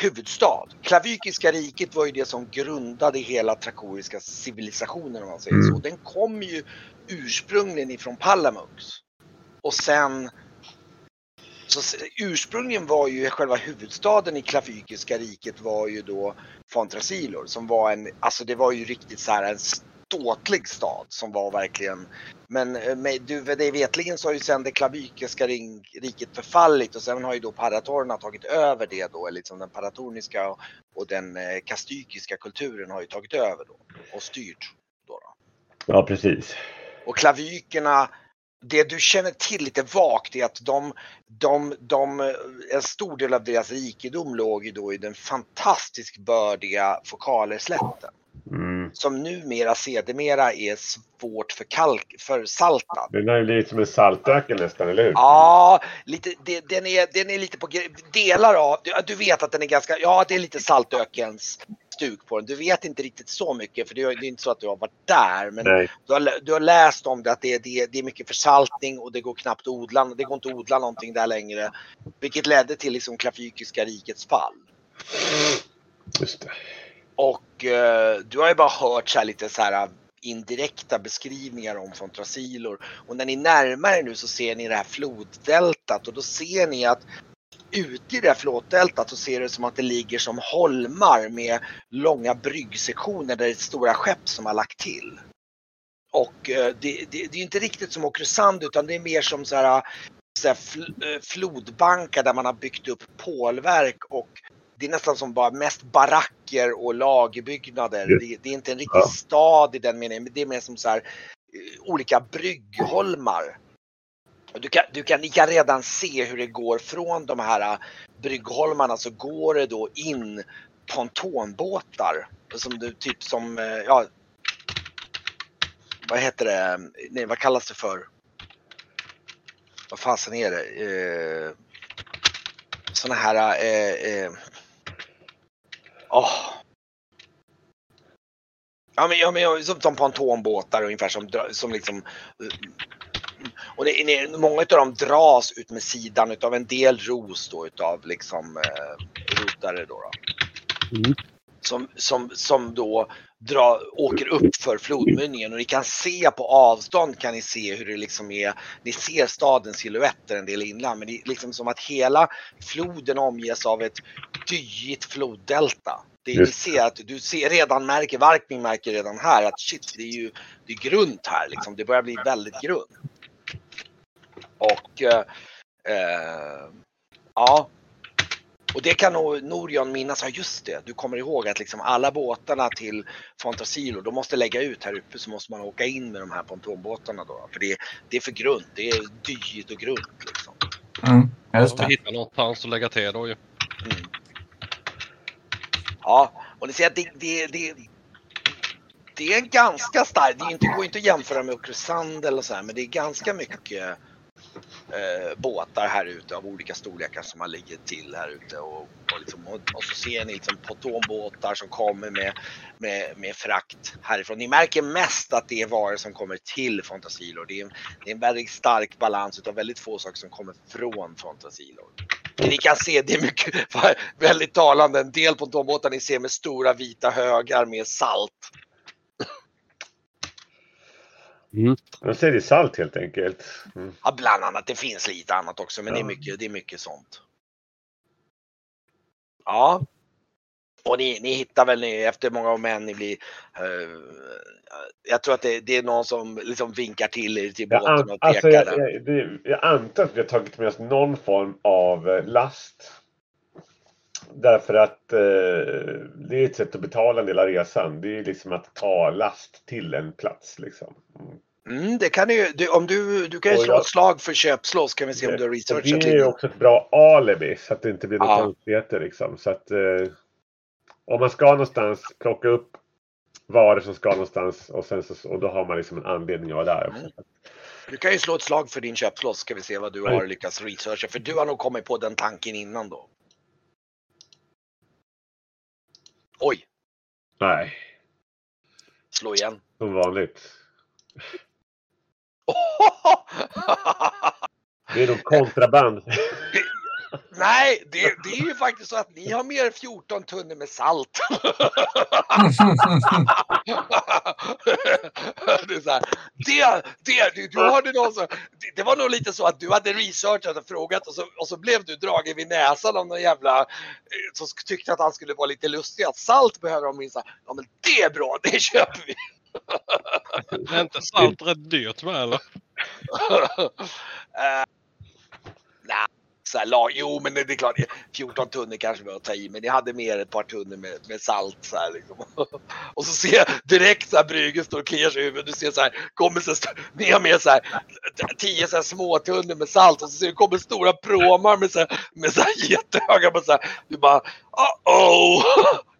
[SPEAKER 1] huvudstad. Klavykiska riket var ju det som grundade hela trakoriska civilisationen om man säger så. Den kom ju ursprungligen ifrån Palamux. Och sen så ursprungligen var ju själva huvudstaden i Klavykiska riket var ju då Fontrasilor som var en, alltså det var ju riktigt så här en ståtlig stad som var verkligen men eh, med, du, det vetligen så har ju sen det klavykiska riket förfallit och sen har ju då paratorerna tagit över det då, liksom den paratorniska och, och den eh, kastykiska kulturen har ju tagit över då och styrt. Då, då.
[SPEAKER 2] Ja, precis.
[SPEAKER 1] Och klavykerna, det du känner till lite vagt är att de, de, de, en stor del av deras rikedom låg ju då i den fantastiskt bördiga Fokalerslätten.
[SPEAKER 2] Mm.
[SPEAKER 1] Som numera sedermera är svårt för kalk, försaltad.
[SPEAKER 2] Den har ju blivit som en saltöken nästan, eller hur?
[SPEAKER 1] Ja, lite, det, den, är, den är lite på delar av, du, du vet att den är ganska, ja det är lite saltökens stuk på den. Du vet inte riktigt så mycket för det är det är inte så att du har varit där. Men du har, du har läst om det att det, är- det, är- det är mycket försaltning och det går knappt att odla, det går inte att odla någonting där längre. Vilket ledde till liksom Klavykiska rikets fall.
[SPEAKER 2] Just det.
[SPEAKER 1] Och eh, du har ju bara hört så här lite så här eh, indirekta beskrivningar om Fontrasilor. Och när ni närmar er nu så ser ni det här floddeltat och då ser ni att ute i det här floddeltat så ser det som att det ligger som holmar med långa bryggsektioner där det är stora skepp som har lagt till. Och eh, det, det, det är inte riktigt som Åkrosand utan det är mer som så här, eh, så här fl, flodbankar där man har byggt upp pålverk och det är nästan som bara mest baracker och lagerbyggnader. Det, det är inte en riktig
[SPEAKER 2] Ja.
[SPEAKER 1] stad i den meningen, men det är mer som så här eh, olika bryggholmar. Du kan, du kan, ni kan redan se hur det går från de här eh, bryggholmarna så går det då in pontonbåtar. Som du, typ som, eh, ja, vad heter det, nej vad kallas det för? Vad fasen är det? Eh, såna här, eh, eh, åh. Ja men, ja, men som, som pontonbåtar ungefär som, som liksom eh, och det, det, många av dem dras ut med sidan utav en del ros då utav liksom eh, rotare då. då.
[SPEAKER 6] Mm.
[SPEAKER 1] Som, som, som då dra, åker upp för flodmynningen och ni kan se på avstånd kan ni se hur det liksom är. Ni ser stadens silhuetter en del inland men det är liksom som att hela floden omges av ett dyigt floddelta. Det, ni ser att du ser redan märker, Varkning märker redan här att shit det är ju det är grunt här liksom. Det börjar bli väldigt grunt. Och eh, eh, ja. Och det kan nog Norion minnas, ja just det, du kommer ihåg att liksom alla båtarna till Fontasilo, de måste lägga ut här uppe så måste man åka in med de här pontonbåtarna då. För det, det är för grunt, det är dyrt och grunt liksom.
[SPEAKER 4] Mm, just det.
[SPEAKER 3] hittar någonstans att lägga till då ju.
[SPEAKER 1] Mm. Ja, och ni ser att det, det, det, det är en ganska stark, det är inte, går inte att jämföra med Okrusand eller så här, men det är ganska mycket eh, båtar här ute av olika storlekar som man ligger till här ute och, och, liksom, och, och så ser ni liksom pontonbåtar som kommer med, med, med frakt härifrån. Ni märker mest att det är varor som kommer till Fantasilor. Det är, en- det är en väldigt stark balans utav väldigt få saker som kommer från Fantasilor. Det ni kan se, det är mycket, väldigt talande, en del pontonbåtar ni ser med stora vita högar med salt.
[SPEAKER 2] De säger det salt helt enkelt. Mm.
[SPEAKER 1] Ja, bland annat, det finns lite annat också men det, är
[SPEAKER 2] Ja.
[SPEAKER 1] mycket, det är mycket sånt. Ja. Och ni, ni hittar väl ni, efter många om än ni blir... eh, jag tror att det, det är någon som liksom vinkar till er till
[SPEAKER 2] Jag,
[SPEAKER 1] båten
[SPEAKER 2] an,
[SPEAKER 1] och
[SPEAKER 2] alltså,
[SPEAKER 1] pekar.
[SPEAKER 2] jag,
[SPEAKER 1] där.
[SPEAKER 2] jag, det, jag antar att vi har tagit med oss någon form av eh, last. Därför att eh, det är ett sätt att betala en del av resan. Det är liksom att ta last till en plats. Liksom. Mm.
[SPEAKER 1] Mm, det kan du, du om du, du kan ju slå
[SPEAKER 2] jag-
[SPEAKER 1] ett slag för köpslå så kan vi se om du har
[SPEAKER 2] Och
[SPEAKER 1] researchat
[SPEAKER 2] det är ju
[SPEAKER 1] lite.
[SPEAKER 2] också ett bra alibi så att det inte blir några konstigheter. Liksom. Så att, eh, om man ska någonstans plocka upp varor som ska någonstans och, sen så, och då har man liksom en anledning att vara där.
[SPEAKER 1] Mm. Du kan ju slå ett slag för din köpslå så ska vi se vad du har lyckats researcha. För du har nog kommit på den tanken innan då. Oj,
[SPEAKER 2] Nej,
[SPEAKER 1] slå igen.
[SPEAKER 2] som vanligt. Det är nog kontraband.
[SPEAKER 1] Nej, det, det är ju faktiskt så att ni har mer än 14 tunnor med salt. det, är så här, det, det, du, du hade någon så, det, det var nog lite så att du hade researchat och frågat och så, och så blev du dragen vid näsan av någon jävla eh, som tyckte att han skulle vara lite lustig. Att salt behöver de minst. Ja men det är bra, det köper vi.
[SPEAKER 3] Är inte salt rätt dyrt med eller?
[SPEAKER 1] uh, Nej, så här, lag, jo men det är klart, 14 tunnor kanske var att ta i, men jag hade mer ett par tunnor med, med salt så här liksom. Och så ser jag direkt så här Brygge står och kliar sig i huvudet. Du ser så här, kommer så ni har med så här, tio så här små tunnor med salt och så ser du kommer stora pråmar med så här, med så här jättehöga, så här, du bara, oh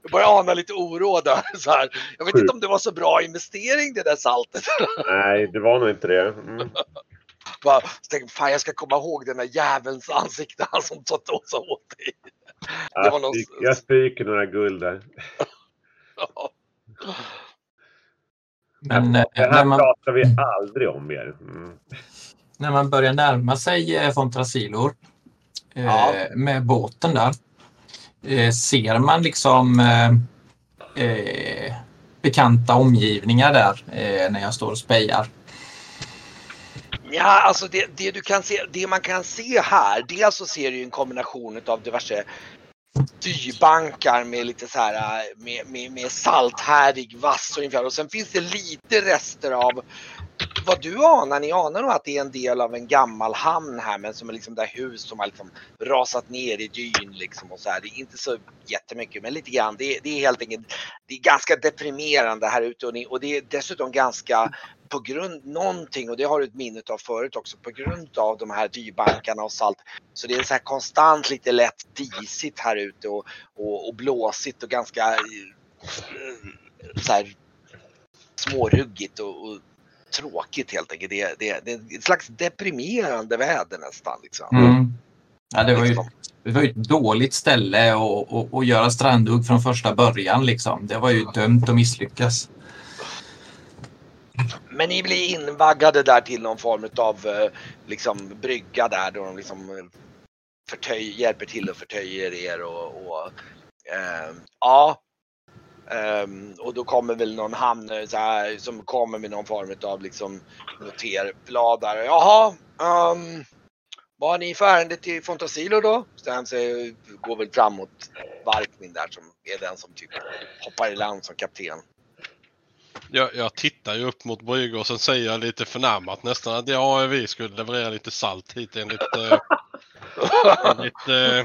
[SPEAKER 1] Jag börjar ana lite oro där. Så här. Jag vet
[SPEAKER 2] Sjukt.
[SPEAKER 1] inte om det var så bra investering det där saltet.
[SPEAKER 2] Nej, det var nog inte det. Mm.
[SPEAKER 1] Bara, så tänkte, fan jag ska komma ihåg den där jävelns ansikte han som tog åt sig åt dig. Det var
[SPEAKER 2] Jag,
[SPEAKER 1] någon-
[SPEAKER 2] jag stryker några guld där.
[SPEAKER 4] Men eh,
[SPEAKER 2] Det
[SPEAKER 4] när,
[SPEAKER 2] här
[SPEAKER 4] man,
[SPEAKER 2] pratar vi aldrig om mer. Mm.
[SPEAKER 4] när man börjar närma sig eh, Fontrasilor eh,
[SPEAKER 1] Ja.
[SPEAKER 4] med båten där. Eh, ser man liksom eh, eh, bekanta omgivningar där eh, när jag står och spejar?
[SPEAKER 1] Ja, alltså det, det, du kan se, det man kan se här, dels så ser du en kombination av diverse dyrbankar med lite så här äh, med, med, med salthärdig vass ungefär och sen finns det lite rester av vad du anar, ni anar nog att det är en del av en gammal hamn här men som är liksom där hus som har liksom rasat ner i dyn liksom och så här. Det är inte så jättemycket men lite grann. Det, är- det är helt enkelt, det är ganska deprimerande här ute och, ni, och det är dessutom ganska på grund, någonting och det har du ett minne av förut också, på grund av de här dyrbankarna och salt. Så det är så här konstant lite lätt disigt här ute och, och, och blåsigt och ganska eh, så här småruggigt och, och tråkigt helt enkelt. Det, det, det är ett slags deprimerande väder nästan. Liksom.
[SPEAKER 4] Mm. Ja, det, var ju,
[SPEAKER 1] Liksom.
[SPEAKER 4] det var ju ett dåligt ställe att göra strandhugg från första början. Liksom. Det var ju dömt att misslyckas.
[SPEAKER 1] Men ni blir invaggade där till någon form av eh, liksom brygga där då de liksom förtöj, hjälper till och förtöjer er och, och eh, ja. Um, och då kommer väl någon hamn eh, så här, som kommer med någon form av liksom noterblad där. Jaha, um, vad har ni för ärende till Fontasilo då? Sen Så går väl framåt Varkmin där som är den som typ hoppar i land som kapten.
[SPEAKER 3] Jag, jag tittar ju upp mot bryggor och sen säger jag lite förnärmat nästan att ja, vi skulle leverera lite salt hit enligt, eh, enligt eh,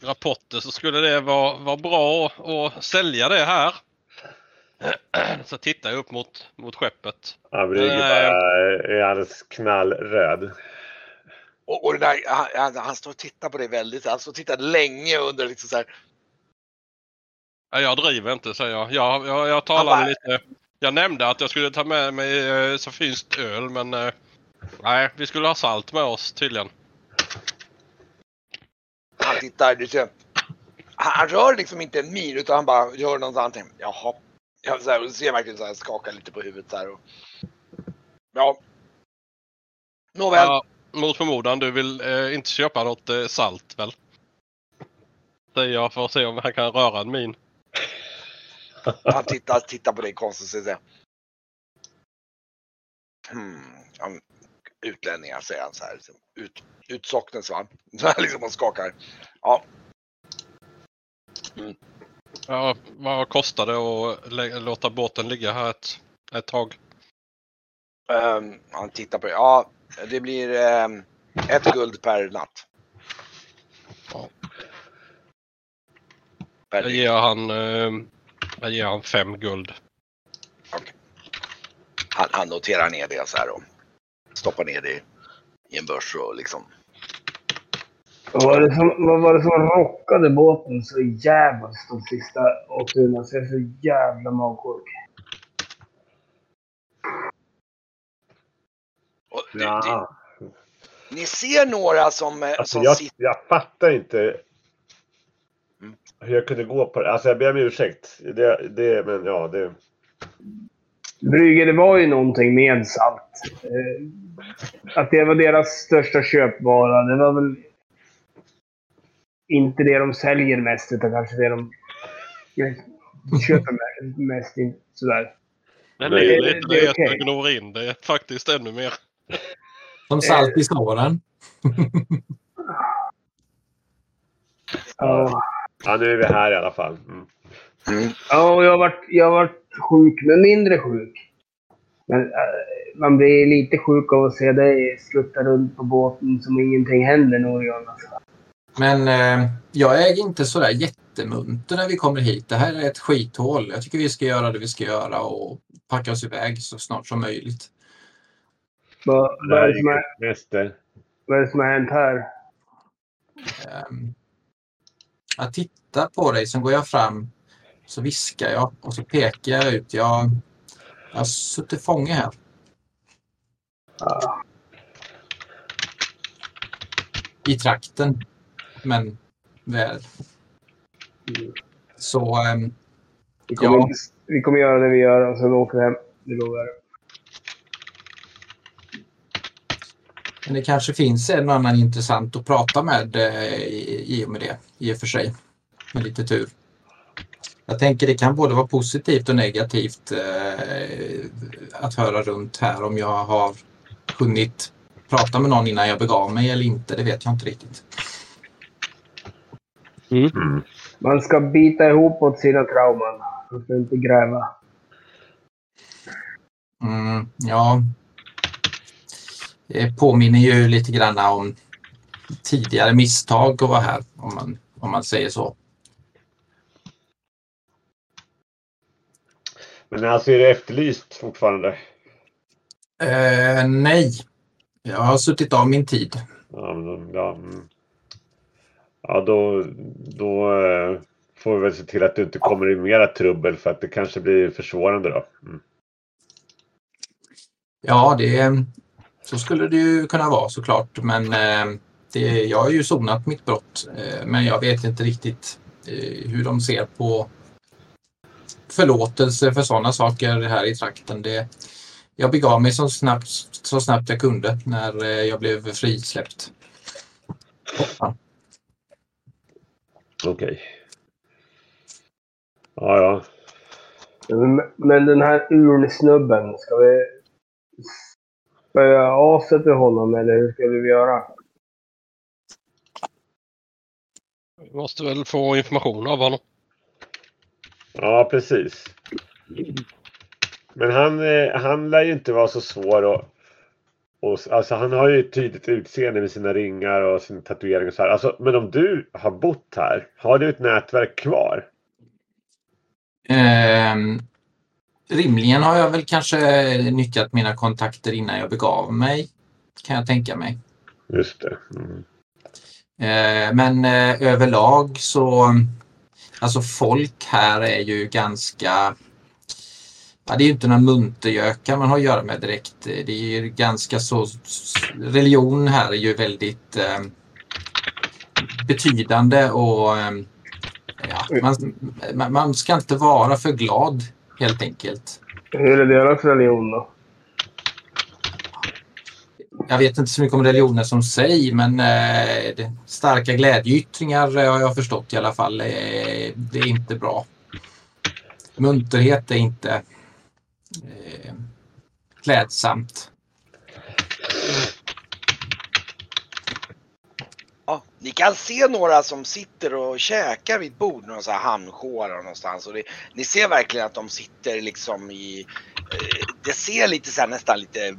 [SPEAKER 3] rapporter så skulle det vara, vara bra att, sälja det här. Så tittar jag upp mot, mot skeppet.
[SPEAKER 2] Ja, Brygge
[SPEAKER 3] Nej.
[SPEAKER 2] bara är alldeles knallröd.
[SPEAKER 1] Och, och där, han, han, står och tittar på dig väldigt, han står och tittar länge under liksom så här.
[SPEAKER 3] Ja, jag driver inte säger jag. Jag, jag, jag talade
[SPEAKER 1] bara-
[SPEAKER 3] lite. Jag nämnde att jag skulle ta med mig eh, så finskt öl men eh, nej, vi skulle ha salt med oss tydligen.
[SPEAKER 1] Han tittar, du ser, han, han rör liksom inte en min utan han bara gör något annat. Jaha. Ja, så här, och ser verkligen så här, skakar lite på huvudet så här. Och, ja. Nåväl,
[SPEAKER 3] Ja, mot förmodan, du vill eh, inte köpa något eh, salt väl? Säger jag för att se om han kan röra en min.
[SPEAKER 1] Han tittar, tittar på dig konstigt och säger hmm, utlänningar säger han så här. Liksom, ut, utsocknes va? Så här liksom och skakar. Ja.
[SPEAKER 3] Ja, vad kostar det att låta båten ligga här ett, ett tag?
[SPEAKER 1] Um, han tittar på Ja, det blir ehm, ett guld per natt.
[SPEAKER 3] Ja.
[SPEAKER 1] Per
[SPEAKER 3] Jag ger han, eh, jag ger han fem guld.
[SPEAKER 1] han, han noterar ner det så här och stoppar ner det i en börs och liksom.
[SPEAKER 5] Vad var, det som, vad var det som rockade båten så jävligt de sista årtiondena? Så jag är så jävla magsjuk.
[SPEAKER 2] Ja.
[SPEAKER 1] ni ser några som, eh,
[SPEAKER 2] Alltså,
[SPEAKER 1] som
[SPEAKER 2] jag,
[SPEAKER 1] sitter...
[SPEAKER 2] jag fattar inte. Hur jag kunde gå på det. Alltså jag ber om ursäkt. Det, det, men ja, det...
[SPEAKER 5] Brygge, det var ju någonting med salt. Eh, att det var deras största köpvara, det var väl inte det de säljer mest, utan kanske det de köper me- mest. Sådär.
[SPEAKER 3] Det är
[SPEAKER 2] Nej,
[SPEAKER 3] lite
[SPEAKER 5] det-
[SPEAKER 3] det,
[SPEAKER 5] det är
[SPEAKER 3] att gnor in det är faktiskt ännu mer.
[SPEAKER 4] Som salt i såren.
[SPEAKER 5] Ja.
[SPEAKER 2] Ja, nu är vi här i alla fall. Mm.
[SPEAKER 1] Mm.
[SPEAKER 5] Ja, och jag har varit, jag har varit sjuk, men mindre sjuk. Men äh, man blir lite sjuk av att se dig skutta runt på båten som ingenting händer. Alltså.
[SPEAKER 4] Men eh, jag är inte sådär jättemunter när vi kommer hit. Det här är ett skithål. Jag tycker vi ska göra det vi ska göra och packa oss iväg så snart som möjligt.
[SPEAKER 5] Vad, vad, är
[SPEAKER 2] är
[SPEAKER 5] det som
[SPEAKER 2] mäster.
[SPEAKER 5] vad är det som har hänt här?
[SPEAKER 4] Ehm, jag tittar på dig, sen går jag fram, så viskar jag och så pekar jag ut. Jag, jag har suttit fånge här.
[SPEAKER 5] Ja.
[SPEAKER 4] I trakten, men väl. Så ehm,
[SPEAKER 5] Vi kommer,
[SPEAKER 4] Ja.
[SPEAKER 5] vi kommer göra det vi gör och sen åker vi hem. Det lovar jag.
[SPEAKER 4] Men det kanske finns en annan intressant att prata med eh, i, i och med det, i och för sig. Med lite tur. Jag tänker det kan både vara positivt och negativt eh, att höra runt här om jag har hunnit prata med någon innan jag begav mig eller inte. Det vet jag inte riktigt.
[SPEAKER 2] Mm.
[SPEAKER 5] Man ska bita ihop åt sina trauman. Man ska inte gräva.
[SPEAKER 4] Mm, ja. Det påminner ju lite grann om tidigare misstag att vara här, om man, om man säger så.
[SPEAKER 2] Men alltså är det efterlyst fortfarande?
[SPEAKER 4] Eh, nej, jag har suttit av min tid.
[SPEAKER 2] Ja, ja, mm. ja då, då eh, får vi väl se till att du inte kommer i mera trubbel för att det kanske blir försvårande då. Mm.
[SPEAKER 4] Ja, det, så skulle det ju kunna vara såklart. Men eh, det, jag har ju sonat mitt brott. Eh, men jag vet inte riktigt eh, hur de ser på förlåtelse för sådana saker här i trakten. Det, jag begav mig så snabbt, så snabbt jag kunde när eh, jag blev frisläppt. Ja.
[SPEAKER 2] Okej. Ja, ja.
[SPEAKER 5] Men, men den här urnsnubben, ska vi spöa aset ur honom eller hur ska vi göra?
[SPEAKER 3] Vi måste väl få information av honom.
[SPEAKER 2] Ja, precis. Men han, eh, han lär ju inte vara så svår att... Och, alltså han har ju ett tydligt utseende med sina ringar och sin tatuering och så här. Alltså, men om du har bott här, har du ett nätverk kvar?
[SPEAKER 4] Ehm, rimligen har jag väl kanske nyttjat mina kontakter innan jag begav mig. Kan jag tänka mig.
[SPEAKER 2] Just det. Mm.
[SPEAKER 4] Eh, men eh, överlag så, alltså folk här är ju ganska, ja, det är ju inte några muntergökar man har att göra med direkt. Det är ju ganska så, religion här är ju väldigt eh, betydande och eh, ja, man, man ska inte vara för glad helt enkelt.
[SPEAKER 5] Hur är deras religion då?
[SPEAKER 4] jag vet inte så mycket om religioner som sig, men eh, starka glädjeyttringar eh, har jag förstått i alla fall. Eh, det är inte bra. Munterhet är inte eh, klädsamt.
[SPEAKER 1] Ja, ni kan se några som sitter och käkar vid ett bord, några så här någonstans. Och det, ni ser verkligen att de sitter liksom i, eh, det ser lite så här nästan lite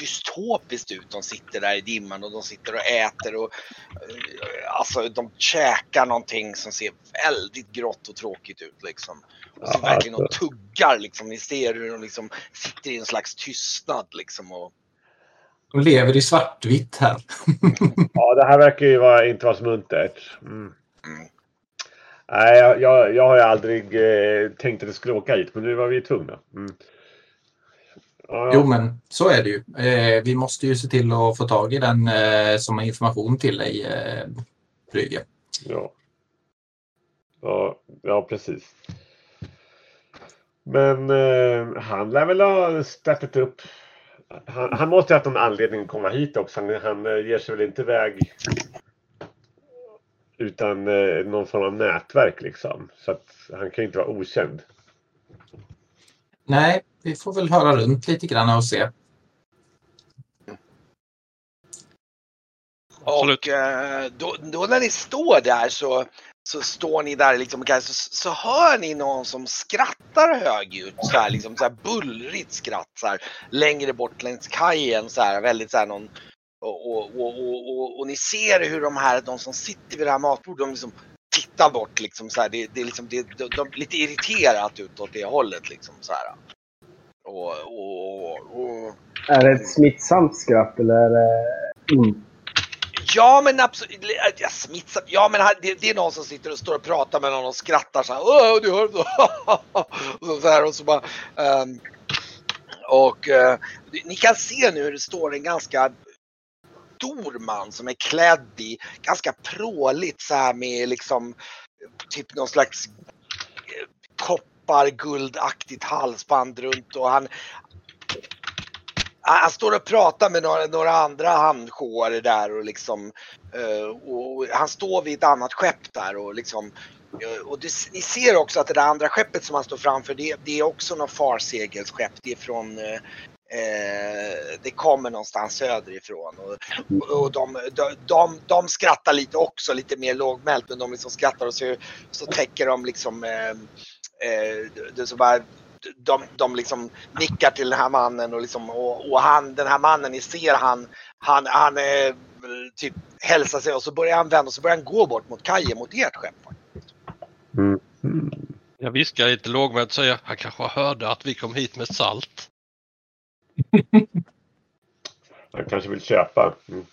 [SPEAKER 1] dystopiskt ut. De sitter där i dimman och de sitter och äter och eh, alltså de käkar någonting som ser väldigt grått och tråkigt ut liksom. Och så
[SPEAKER 2] Ja,
[SPEAKER 1] verkligen och
[SPEAKER 2] alltså.
[SPEAKER 1] tuggar liksom. Ni ser hur de liksom sitter i en slags tystnad liksom. Och,
[SPEAKER 4] De lever i svartvitt här.
[SPEAKER 2] Ja, det här verkar ju vara, inte vara så muntert. Mm. Nej, jag, jag, jag har ju aldrig eh, tänkt att jag skulle åka hit, men nu var vi tvungna. Mm. Ja,
[SPEAKER 4] Jo, men så är det ju. Eh, vi måste ju se till att få tag i den eh, som har information till dig, eh, Brygge.
[SPEAKER 2] Ja. Ja, ja precis. Men eh, han lär väl ha startat upp. Han, han måste ha haft någon anledning att komma hit också. Han, han eh, ger sig väl inte iväg utan eh, någon form av nätverk liksom. Så att han kan ju inte vara okänd.
[SPEAKER 4] Nej, vi får väl höra runt lite grann och se.
[SPEAKER 1] Och eh, då, då när ni står där så, så står ni där liksom, så, så hör ni någon som skrattar högljutt så här, liksom så här bullrigt skratt så här, längre bort längs kajen så här väldigt så här någon och, och, och, och, och, och ni ser hur de här, de som sitter vid det här matbordet, de liksom tittar bort liksom så här. Det, det är liksom, det, de, de är lite irriterat utåt det hållet liksom så här. Och, och, och, och
[SPEAKER 5] Är det ett smittsamt skratt eller är det inte?
[SPEAKER 1] Ja men absolut, äh, ja, smittsamt. Ja men här- det, det är någon som sitter och står och pratar med någon och skrattar så här. Åh, du hör så. och så, så här och så bara. Um, och uh, ni kan se nu hur det står en ganska stor man som är klädd i ganska pråligt så här med liksom typ någon slags eh, koppar, guldaktigt halsband runt och han han står och pratar med några, några andra hamnsjöare där och liksom eh, och han står vid ett annat skepp där och liksom eh, och du, ni ser också att det där andra skeppet som han står framför det, det är också något farsegelsskepp. Det är från eh, eh, det kommer någonstans söderifrån och, och, och de, de, de, de skrattar lite också, lite mer lågmält men de liksom skrattar och så, så täcker de liksom eh, eh, det så bara de, de liksom nickar till den här mannen och, liksom, och, och han, den här mannen, ni ser han, han, han eh, typ hälsar sig och så börjar han vända och så börjar han gå bort mot kajen mot ert skepp.
[SPEAKER 2] Mm. Mm.
[SPEAKER 3] Jag viskar lite lågmält och säger han kanske hörde att vi kom hit med salt.
[SPEAKER 2] Han kanske vill köpa. Mm.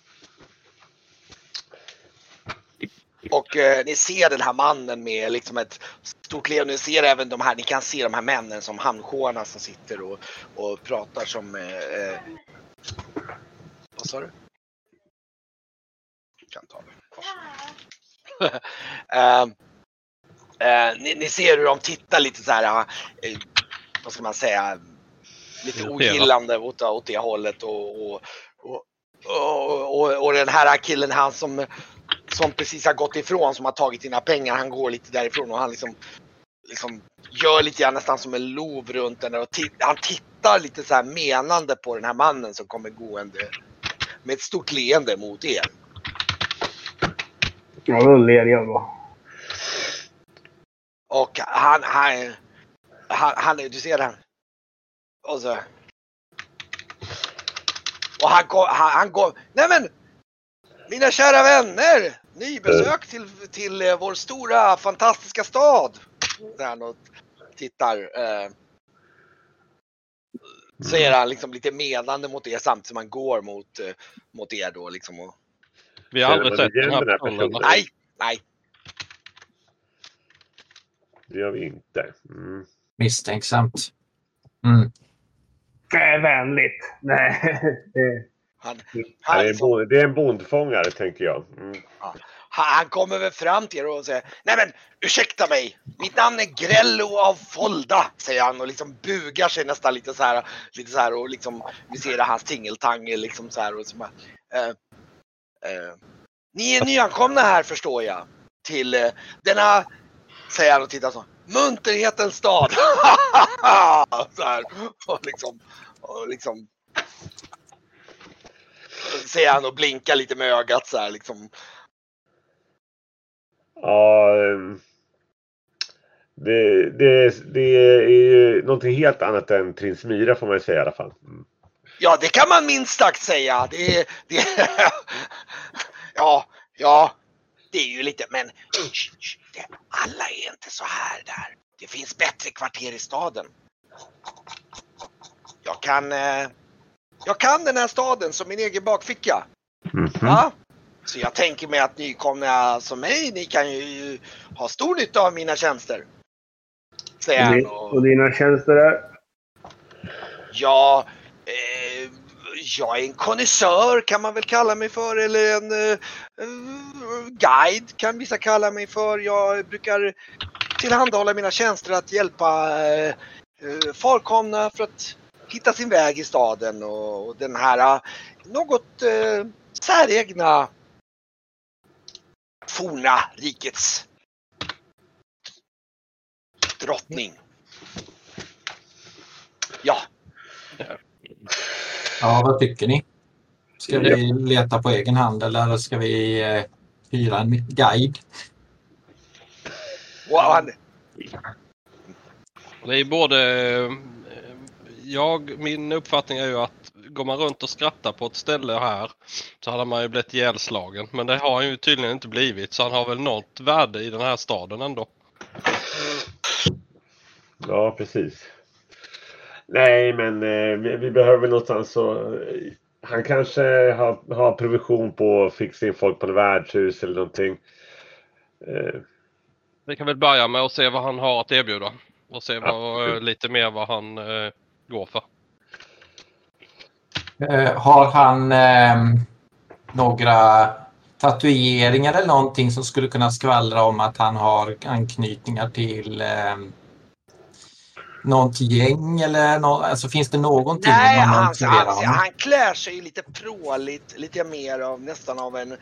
[SPEAKER 1] Och eh, ni ser den här mannen med liksom ett stort leende. Ni ser även de här, ni kan se de här männen som hamnsjöarna som sitter och, och pratar som... Eh, eh, vad sa du? Jag kan ta det. Ehm, eh, ni, ni ser hur de tittar lite så här, eh, vad ska man säga, lite ogillande åt, åt det hållet och, och, och, och, och, och den här killen, han som som precis har gått ifrån, som har tagit dina pengar, han går lite därifrån och han liksom, liksom gör lite grann nästan som en lov runt den och han tittar lite så här menande på den här mannen som kommer gående med ett stort leende mot er.
[SPEAKER 5] Ja, då ler jag då.
[SPEAKER 1] Och han, han, han, han du ser den. Och så. Och han går, han, han går, nej men! Mina kära vänner! Nybesök till, till eh, vår stora fantastiska stad. Där han och tittar. Eh, Säger han liksom lite menande mot er samtidigt som han går mot, eh, mot er då liksom. Och,
[SPEAKER 3] Vi har aldrig sett den här personen.
[SPEAKER 2] personen?
[SPEAKER 1] nej, nej.
[SPEAKER 2] Det gör vi inte. Mm.
[SPEAKER 4] Misstänksamt. Mm.
[SPEAKER 5] Det är vänligt. Nej, det...
[SPEAKER 1] Han, han,
[SPEAKER 2] det, är en bond, det är en bondfångare tänker jag. Mm.
[SPEAKER 1] han, kommer väl fram till er och säger Nej men ursäkta mig! Mitt namn är Grello av Folda, säger han och liksom bugar sig nästan lite så här, lite så här och liksom vi ser hans tingeltangel liksom så här och så eh, eh, Ni är nyankomna här förstår jag till eh, denna, säger han och tittar så, munterhetens stad. så här och liksom, och liksom säger han och blinkar lite med ögat så här liksom.
[SPEAKER 2] Ja, ehm, det, det, det är ju någonting helt annat än Prins Myra får man ju säga i alla fall. Mm.
[SPEAKER 1] Ja, det kan man minst sagt säga. Det, det, ja, ja, det är ju lite, men alla är inte så här där. Det finns bättre kvarter i staden. Jag kan, eh, jag kan den här staden som min egen bakficka.
[SPEAKER 2] Mhm.
[SPEAKER 1] Ja? Så jag tänker mig att nykomna som mig, ni kan ju ha stor nytta av mina tjänster. Säger
[SPEAKER 5] Och,
[SPEAKER 1] han och
[SPEAKER 5] och dina tjänster är?
[SPEAKER 1] Ja, eh, jag är en konnässör kan man väl kalla mig för eller en eh, eh, guide kan vissa kalla mig för. Jag brukar tillhandahålla mina tjänster att hjälpa eh, eh, farkomna för att hitta sin väg i staden och, och den här eh, något eh, säregna forna rikets drottning. Ja,
[SPEAKER 4] Ja, vad tycker ni? Ska vi leta på egen hand eller ska vi eh, hyra en guide?
[SPEAKER 1] han,
[SPEAKER 3] Det är både... eh, Jag, min uppfattning är ju att går man runt och skrattar på ett ställe här så hade man ju blivit ihjälslagen. Men det har han ju tydligen inte blivit så han har väl något värde i den här staden ändå.
[SPEAKER 2] Ja, precis. Nej, men eh, vi, vi behöver någonstans så... Eh, han kanske har, har provision på att fixa in folk på ett värdshus eller någonting. Eh,
[SPEAKER 3] Vi kan väl börja med att se vad han har att erbjuda. Och se vad,
[SPEAKER 2] Absolut.
[SPEAKER 3] lite mer vad han eh, går för.
[SPEAKER 4] Eh, har han eh, några tatueringar eller någonting som skulle kunna skvallra om att han har anknytningar till eh, något gäng eller nå alltså finns det någonting?
[SPEAKER 1] Nej,
[SPEAKER 4] man
[SPEAKER 1] han, han, han klär sig lite pråligt, lite mer av nästan av en eh,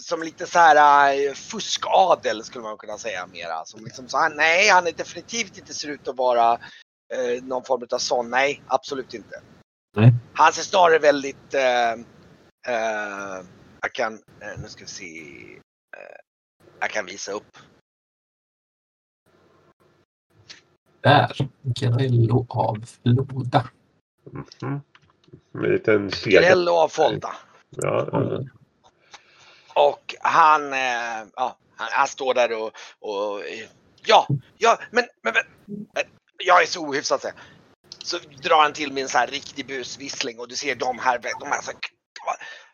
[SPEAKER 1] som lite så här eh, fuskadel skulle man kunna säga mera. Som liksom, så han, nej, han är definitivt inte ser ut att vara eh, någon form av sån. Nej, absolut inte.
[SPEAKER 4] Nej.
[SPEAKER 1] Han ser snarare väldigt, eh, eh, jag kan, eh, nu ska vi se, eh, jag kan visa upp.
[SPEAKER 4] Där, Grello av Floda.
[SPEAKER 2] mhm. Med en liten kedja.
[SPEAKER 1] Grell och avfolta.
[SPEAKER 2] Ja, ja.
[SPEAKER 1] Och han, eh, ja, han, han står där och, och ja, ja, men, men, men jag är så ohyfsad så, så drar han till med en så här riktig busvissling och du ser de här, de här så här,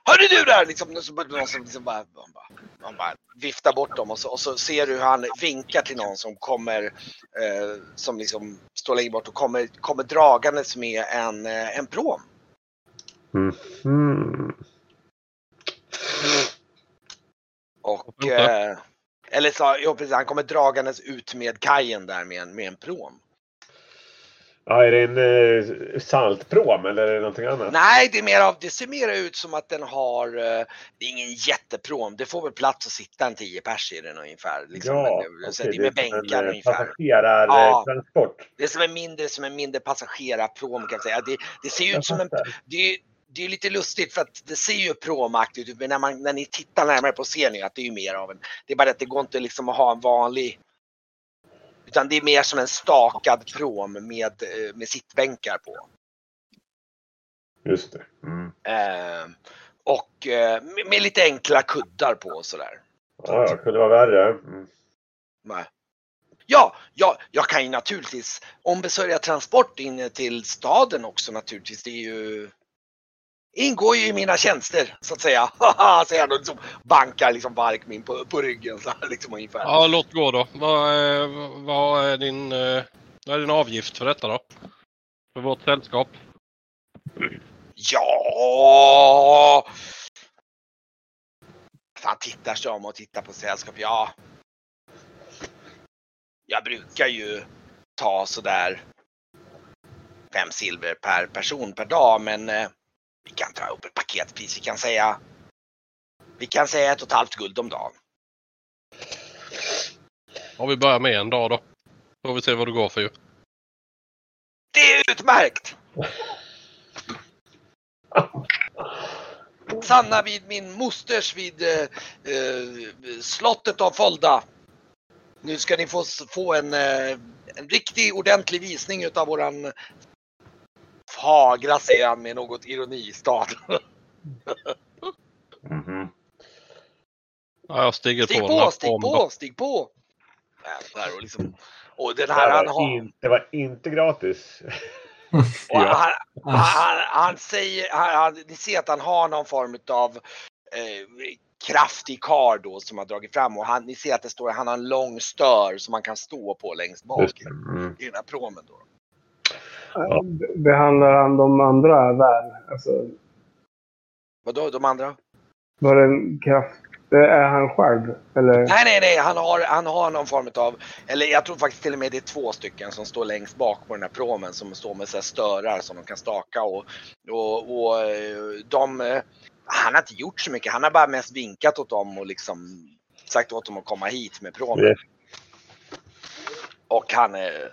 [SPEAKER 1] Hörru du där! Liksom, så någon som liksom bara, man bara, man bara viftar bort dem och så, och så ser du hur han vinkar till någon som kommer, eh, som liksom står längre bort och kommer, kommer dragandes med en, eh, en pråm.
[SPEAKER 2] Mhm.
[SPEAKER 1] Och, eh, eller så, ja, precis, han kommer dragandes ut med kajen där med en, med en pråm.
[SPEAKER 2] Ja, är det en eh, saltpråm eller är det någonting annat?
[SPEAKER 1] Nej, det, är mer av, det ser mer ut som att den har, eh, det är ingen jättepråm, det får väl plats att sitta en 10 pers i den ungefär. Liksom,
[SPEAKER 2] ja,
[SPEAKER 1] Men, så
[SPEAKER 2] okej,
[SPEAKER 1] det är med
[SPEAKER 2] som en,
[SPEAKER 1] bänkar
[SPEAKER 2] eh,
[SPEAKER 1] ungefär.
[SPEAKER 2] Passagerartransport.
[SPEAKER 1] Ja. Det är som en mindre, som en mindre passagerarpråm kan jag säga. Det, det ser ut som en, det det är lite lustigt för att det ser ju pråmaktigt ut men när, man, när ni tittar närmare på ser ni att det är ju mer av en, det är bara att det går inte liksom att ha en vanlig utan det är mer som en stakad pråm med, eh, med sittbänkar på.
[SPEAKER 2] Just det. Mm.
[SPEAKER 1] Eh, och eh, med, med lite enkla kuddar på och sådär.
[SPEAKER 2] Ja, ja, kunde vara värre. Mm.
[SPEAKER 1] Nej. Ja, ja, jag kan ju naturligtvis ombesörja transport in till staden också naturligtvis. Det är ju ingår ju i mina tjänster så att säga. Säger han och liksom bankar liksom Barkmin på, på ryggen så här liksom ungefär.
[SPEAKER 3] Ja, låt gå då. Vad är, vad är din, eh, vad är din avgift för detta då? För vårt sällskap?
[SPEAKER 1] Ja! Han tittar sig om och tittar på sällskap. Ja. Jag brukar ju ta sådär fem silver per person per dag men eh, vi kan ta upp ett paketpris. Vi kan säga vi kan säga ett och ett halvt guld om dagen.
[SPEAKER 3] Om vi börjar med en dag då. Får vi se vad det går för ju.
[SPEAKER 1] Det är utmärkt! sanna vid min mosters vid eh, eh, slottet av Folda. Nu ska ni få, få en, eh, en riktig ordentlig visning utav våran fagra, säger han med något ironi, stad.
[SPEAKER 2] Mhm.
[SPEAKER 3] Ja, jag stiger
[SPEAKER 1] Stig
[SPEAKER 3] på
[SPEAKER 1] på, stig
[SPEAKER 3] bomben.
[SPEAKER 1] på, stig på! Där och, liksom, och den
[SPEAKER 2] Det,
[SPEAKER 1] här, han
[SPEAKER 2] var
[SPEAKER 1] har...
[SPEAKER 2] in, det var inte gratis.
[SPEAKER 1] Och
[SPEAKER 2] Ja.
[SPEAKER 1] han, han, han, han säger, han, han, ni ser att han har någon form av eh, kraftig kar då som har dragit fram och han, ni ser att det står, han har en lång stör som man kan stå på längst bak i,
[SPEAKER 2] det. Mm.
[SPEAKER 1] i den här promen då.
[SPEAKER 2] Ja.
[SPEAKER 5] Behandlar han de andra väl? Alltså,
[SPEAKER 1] Vadå de andra?
[SPEAKER 5] var det en kraft... Är han själv? Eller?
[SPEAKER 1] Nej, nej, nej, han har, han har någon form av, eller jag tror faktiskt till och med det är två stycken som står längst bak på den här promen som står med så här störar som de kan staka och, och, och de, han har inte gjort så mycket, han har bara mest vinkat åt dem och liksom sagt åt dem att komma hit med promen. Och han, eh,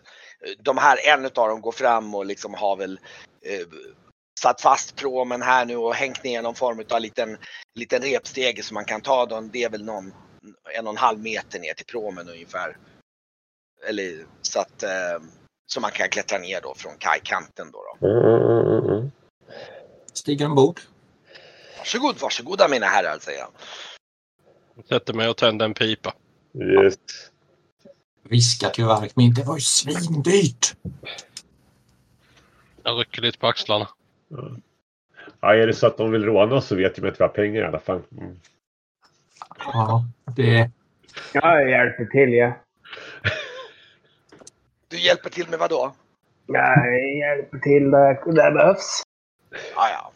[SPEAKER 1] de här, en av dem går fram och liksom har väl eh, satt fast promen här nu och hängt ner någon form av liten, liten repstege som man kan ta. Den, det är väl någon en och en halv meter ner till promen ungefär. Eller så att eh, så man kan klättra ner då från kajkanten då. då.
[SPEAKER 2] Mm, mm, mm, mm.
[SPEAKER 4] Stiger ombord.
[SPEAKER 1] Varsågod, varsågoda mina herrar, säger han.
[SPEAKER 3] Sätter mig och tänder en pipa.
[SPEAKER 2] Just.
[SPEAKER 4] Viskar till Varkmin. Det var ju svindyrt.
[SPEAKER 3] Jag rycker lite på axlarna.
[SPEAKER 2] Ja, är det så att de vill råna oss så vet de att vi har pengar i alla fall. Mm.
[SPEAKER 4] Ja, det...
[SPEAKER 5] Jag hjälper till, ja.
[SPEAKER 1] Du hjälper till med vad då?
[SPEAKER 5] Jag hjälper till där det behövs.
[SPEAKER 1] Ja, ja.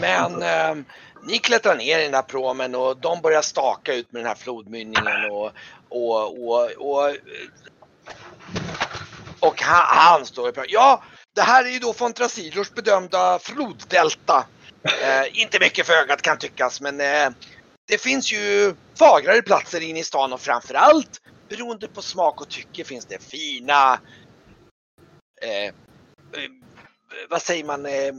[SPEAKER 1] Men eh, ni klättrar ner i den här promen och de börjar staka ut med den här flodmynningen och, och, och, och, och han, han står och pratar. Ja, det här är ju då von Trasilors bedömda floddelta. Eh, inte mycket för ögat kan tyckas, men eh, det finns ju fagrare platser inne i stan och framförallt beroende på smak och tycke finns det fina eh, eh, vad säger man, eh,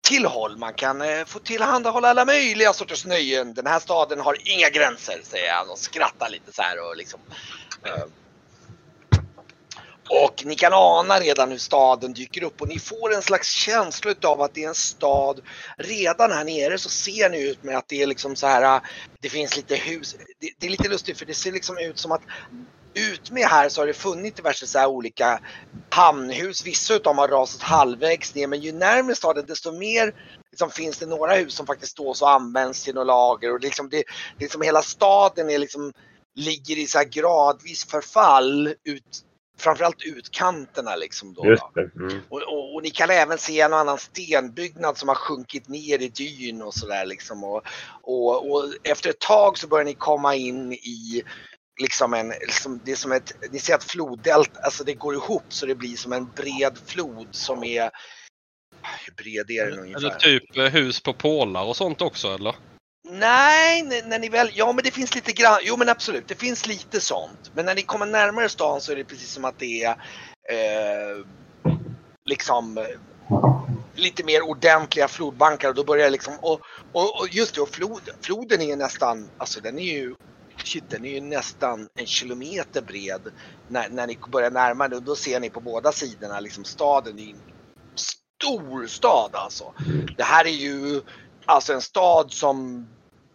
[SPEAKER 1] tillhåll. Man kan eh, få tillhandahålla alla möjliga sorters nöjen. Den här staden har inga gränser, säger han och skrattar lite så här och liksom. Eh. Och ni kan ana redan hur staden dyker upp och ni får en slags känsla av att det är en stad. Redan här nere så ser ni ut med att det är liksom så här. Eh, det finns lite hus. Det, det är lite lustigt för det ser liksom ut som att ut med här så har det funnits diverse så olika hamnhus. Vissa utav dem har rasat halvvägs ner men ju närmare staden desto mer liksom, finns det några hus som faktiskt står så används till något lager och liksom det, liksom hela staden är liksom ligger i så här gradvis förfall ut framförallt utkanterna liksom då.
[SPEAKER 2] Mm.
[SPEAKER 1] Och, och, och ni kan även se en och annan stenbyggnad som har sjunkit ner i dyn och sådär liksom. Och, och, och efter ett tag så börjar ni komma in i liksom en, liksom, det är som ett, ni ser att floddeltat, alltså det går ihop så det blir som en bred flod som är, hur bred är den
[SPEAKER 3] Eller
[SPEAKER 1] ungefär?
[SPEAKER 3] typ eh, hus på pålar och sånt också eller?
[SPEAKER 1] Nej, när, ni väl, ja men det finns lite grann, jo men absolut, det finns lite sånt. Men när ni kommer närmare stan så är det precis som att det är eh, liksom lite mer ordentliga flodbankar och då börjar det liksom, och, och, och just det, och flod, floden är nästan, alltså den är ju, shit den är ju nästan en kilometer bred när, när ni börjar närma er då ser ni på båda sidorna liksom staden är ju en stor stad alltså. Det här är ju alltså en stad som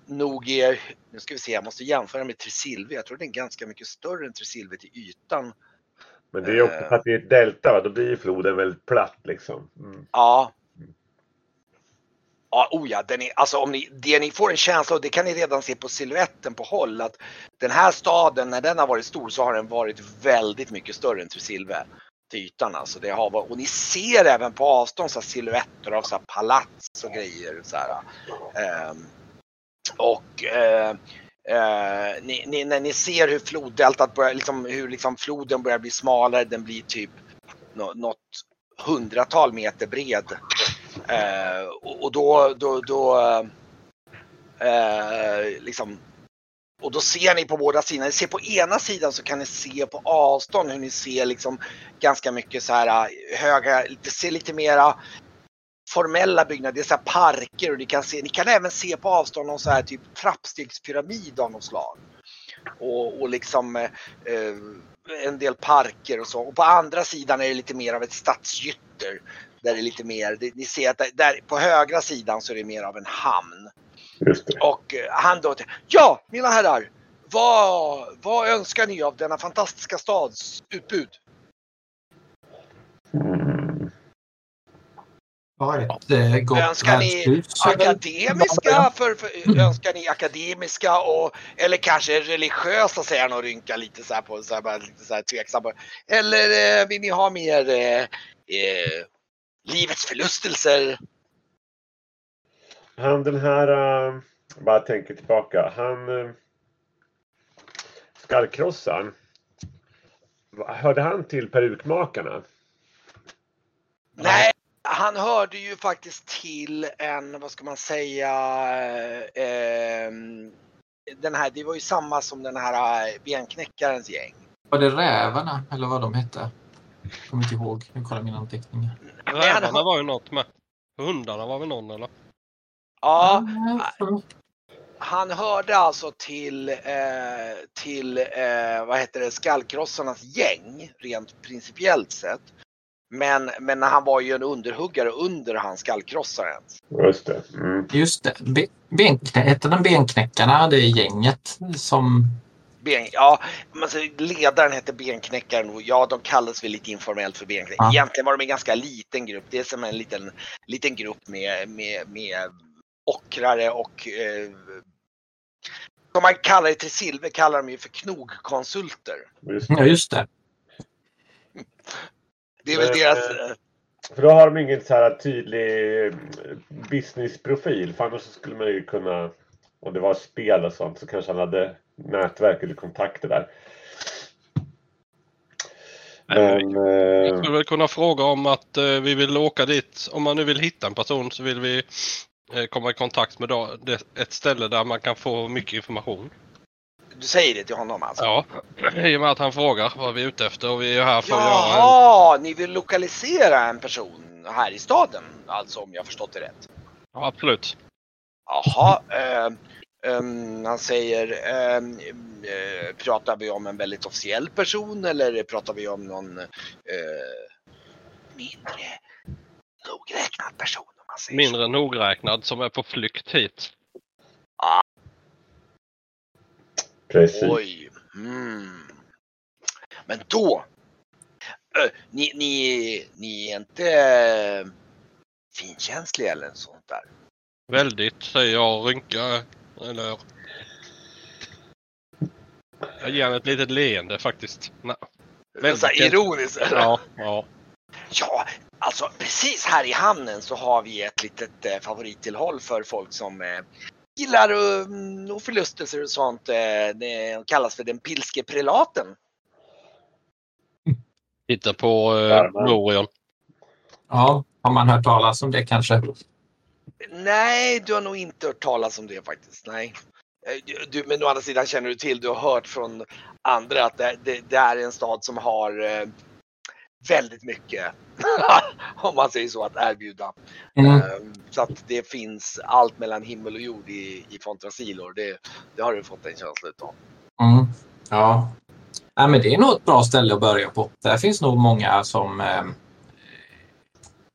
[SPEAKER 1] nog är, nu ska vi se, jag måste jämföra med Tresilve. Jag tror den är ganska mycket större än Tresilve till ytan.
[SPEAKER 2] Men det är också för att det är ett delta, va? då blir ju floden väldigt platt liksom. Mm.
[SPEAKER 1] Ja. Ja, oh ja, den är, alltså om ni, det ni får en känsla av, det kan ni redan se på siluetten på håll, att den här staden, när den har varit stor så har den varit väldigt mycket större än Tresilve till ytan. Alltså det har och ni ser även på avstånd så här silhuetter av så här palats och grejer. Så här. Ehm, och eh, eh, ni, ni, när ni ser hur floddeltat börjar, liksom, hur liksom floden börjar bli smalare, den blir typ något hundratal meter bred. Eh, och, och då, då, då eh, liksom och då ser ni på båda sidorna. Ni ser på ena sidan så kan ni se på avstånd hur ni ser liksom ganska mycket så här eh, höga, det ser lite mera formella byggnader, det är så här parker och ni kan, se, ni kan även se på avstånd någon så här typ trappstegspyramid av något slag. Och, och liksom eh, eh en del parker och så. Och på andra sidan är det lite mer av ett stadsgytter. Där det är lite mer, det, ni ser att där, där på högra sidan så är det mer av en hamn. Och eh, han då, ja mina herrar, vad, vad önskar ni av denna fantastiska stads utbud?
[SPEAKER 2] Mm.
[SPEAKER 4] Ja, ett eh, gott
[SPEAKER 1] Önskar ni akademiska, för, för, önskar ni akademiska och, eller kanske religiösa säger han och rynkar lite så här på, så här, bara lite så här tveksam. på. Eller eh, vill ni ha mer eh, eh, livets förlustelser?
[SPEAKER 2] Han den här, uh, bara tänker tillbaka, han uh, skallkrossaren. Hörde han till perukmakarna?
[SPEAKER 1] Nej, han hörde ju faktiskt till en, vad ska man säga, eh, den här, det var ju samma som den här eh, benknäckarens gäng.
[SPEAKER 4] Var det rävarna eller vad de hette? Kommer inte ihåg. Jag kollar mina anteckningar.
[SPEAKER 3] Rävarna var ju något med. Hundarna var väl någon eller?
[SPEAKER 1] Ja, han hörde alltså till, eh, till eh, vad heter det, skallkrossarnas gäng rent principiellt sett. Men, men han var ju en underhuggare under hans skallkrossaren.
[SPEAKER 2] Just det. Mm.
[SPEAKER 4] Just det. Be- benknä- hette den Benknäckarna, det gänget som...
[SPEAKER 1] Ben, ja, men så ledaren hette Benknäckaren och ja, de kallas väl lite informellt för Benknäckare.
[SPEAKER 4] Ja.
[SPEAKER 1] Egentligen var de en ganska liten grupp. Det är som en liten, liten grupp med, med, med ockrare och eh, som man kallar det till Silver kallar de ju för knogkonsulter.
[SPEAKER 2] Just det.
[SPEAKER 4] Ja, just det.
[SPEAKER 1] Det är väl
[SPEAKER 2] Men,
[SPEAKER 1] deras...
[SPEAKER 2] eh,
[SPEAKER 1] eh,
[SPEAKER 2] För då har de ingen så här tydlig eh, businessprofil. För annars så skulle man ju kunna, om det var spel och sånt, så kanske han hade nätverk eller kontakter där. Men...
[SPEAKER 3] Jag
[SPEAKER 2] Eh,
[SPEAKER 3] skulle väl kunna fråga om att eh, vi vill åka dit. Om man nu vill hitta en person så vill vi eh, komma i kontakt med ett ställe där man kan få mycket information.
[SPEAKER 1] Du säger det till honom alltså?
[SPEAKER 3] Ja, i och med att han frågar vad vi är ute efter och vi är här för att göra en...
[SPEAKER 1] Jaha, ni vill lokalisera en person här i staden? Alltså om jag förstått det rätt.
[SPEAKER 3] Ja, absolut.
[SPEAKER 1] Jaha, eh, ehm, han säger, ehm, eh, pratar vi om en väldigt officiell person eller pratar vi om någon eh, mindre nogräknad person? Om man säger så?
[SPEAKER 3] Mindre nogräknad som är på flykt hit.
[SPEAKER 2] precis.
[SPEAKER 1] Oj. Mm. Men då. Ö, ni, ni, ni är inte finkänsliga eller sånt där?
[SPEAKER 3] Väldigt, säger jag och rynkar. Eller... Jag ger honom ett litet leende faktiskt. Nej. Väldigt.
[SPEAKER 1] Så här ironiskt.
[SPEAKER 3] Ja, ja.
[SPEAKER 1] Ja, alltså precis här i hamnen så har vi ett litet eh, favorittillhåll för folk som eh, gillar um, och förlustelser och sånt. Eh, det kallas för den pilske prelaten.
[SPEAKER 3] Titta på eh. Norion.
[SPEAKER 4] Ja, har man hört talas om det kanske?
[SPEAKER 1] Nej, du har nog inte hört talas om det faktiskt. Nej. Eh, du- men å andra sidan känner du till, du har hört från andra att det, det, det är en stad som har eh, väldigt mycket, om man säger så, att erbjuda.
[SPEAKER 4] Mm.
[SPEAKER 1] Eh, Så att det finns allt mellan himmel och jord i, i Fontrasilor. Det, det har du fått en känsla utav.
[SPEAKER 4] Mm. Ja. ja, men det är nog ett bra ställe att börja på. Där finns nog många som eh,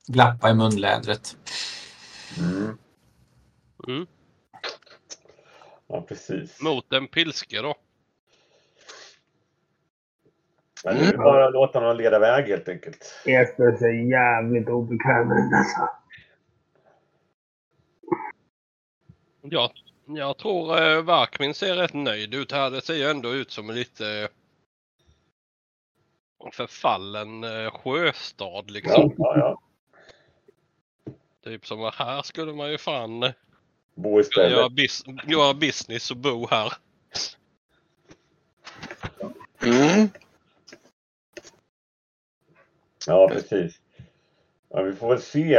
[SPEAKER 4] glappar i munlädret.
[SPEAKER 2] Mm.
[SPEAKER 3] Mm.
[SPEAKER 2] Ja, precis.
[SPEAKER 3] Mot en pilske då.
[SPEAKER 2] Men nu är det bara att låta honom leda väg helt enkelt.
[SPEAKER 5] Espen ser jävligt obekväm ut alltså.
[SPEAKER 3] Ja, jag tror eh, Varkmin ser rätt nöjd ut här. Det ser ju ändå ut som en lite eh, förfallen eh, sjöstad liksom.
[SPEAKER 2] Ja, ja, ja.
[SPEAKER 3] Typ som att här skulle man ju fan eh,
[SPEAKER 2] Bo istället.
[SPEAKER 3] göra, bis göra business och bo här.
[SPEAKER 1] Mm.
[SPEAKER 2] Ja, precis. Ja, vi får väl se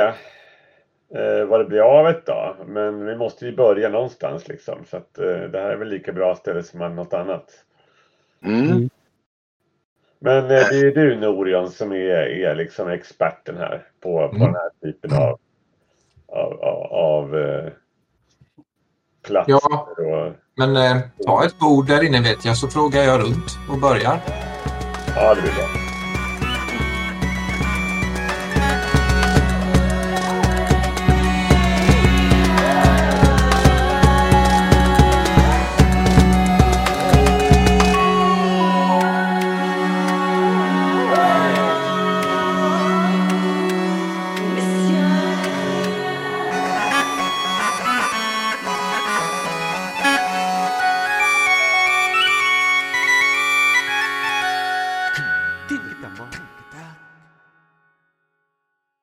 [SPEAKER 2] eh, vad det blir av det då. Men vi måste ju börja någonstans liksom. Så att eh, det här är väl lika bra ställe som något annat.
[SPEAKER 1] Mm.
[SPEAKER 2] Men eh, det är ju du Norion som är, är liksom experten här på, på
[SPEAKER 4] Mm.
[SPEAKER 2] den här typen av av, av, eh, platser.
[SPEAKER 4] Ja. Men eh, ta ett bord där inne vet jag så frågar jag runt och börjar.
[SPEAKER 2] ja, det blir bra.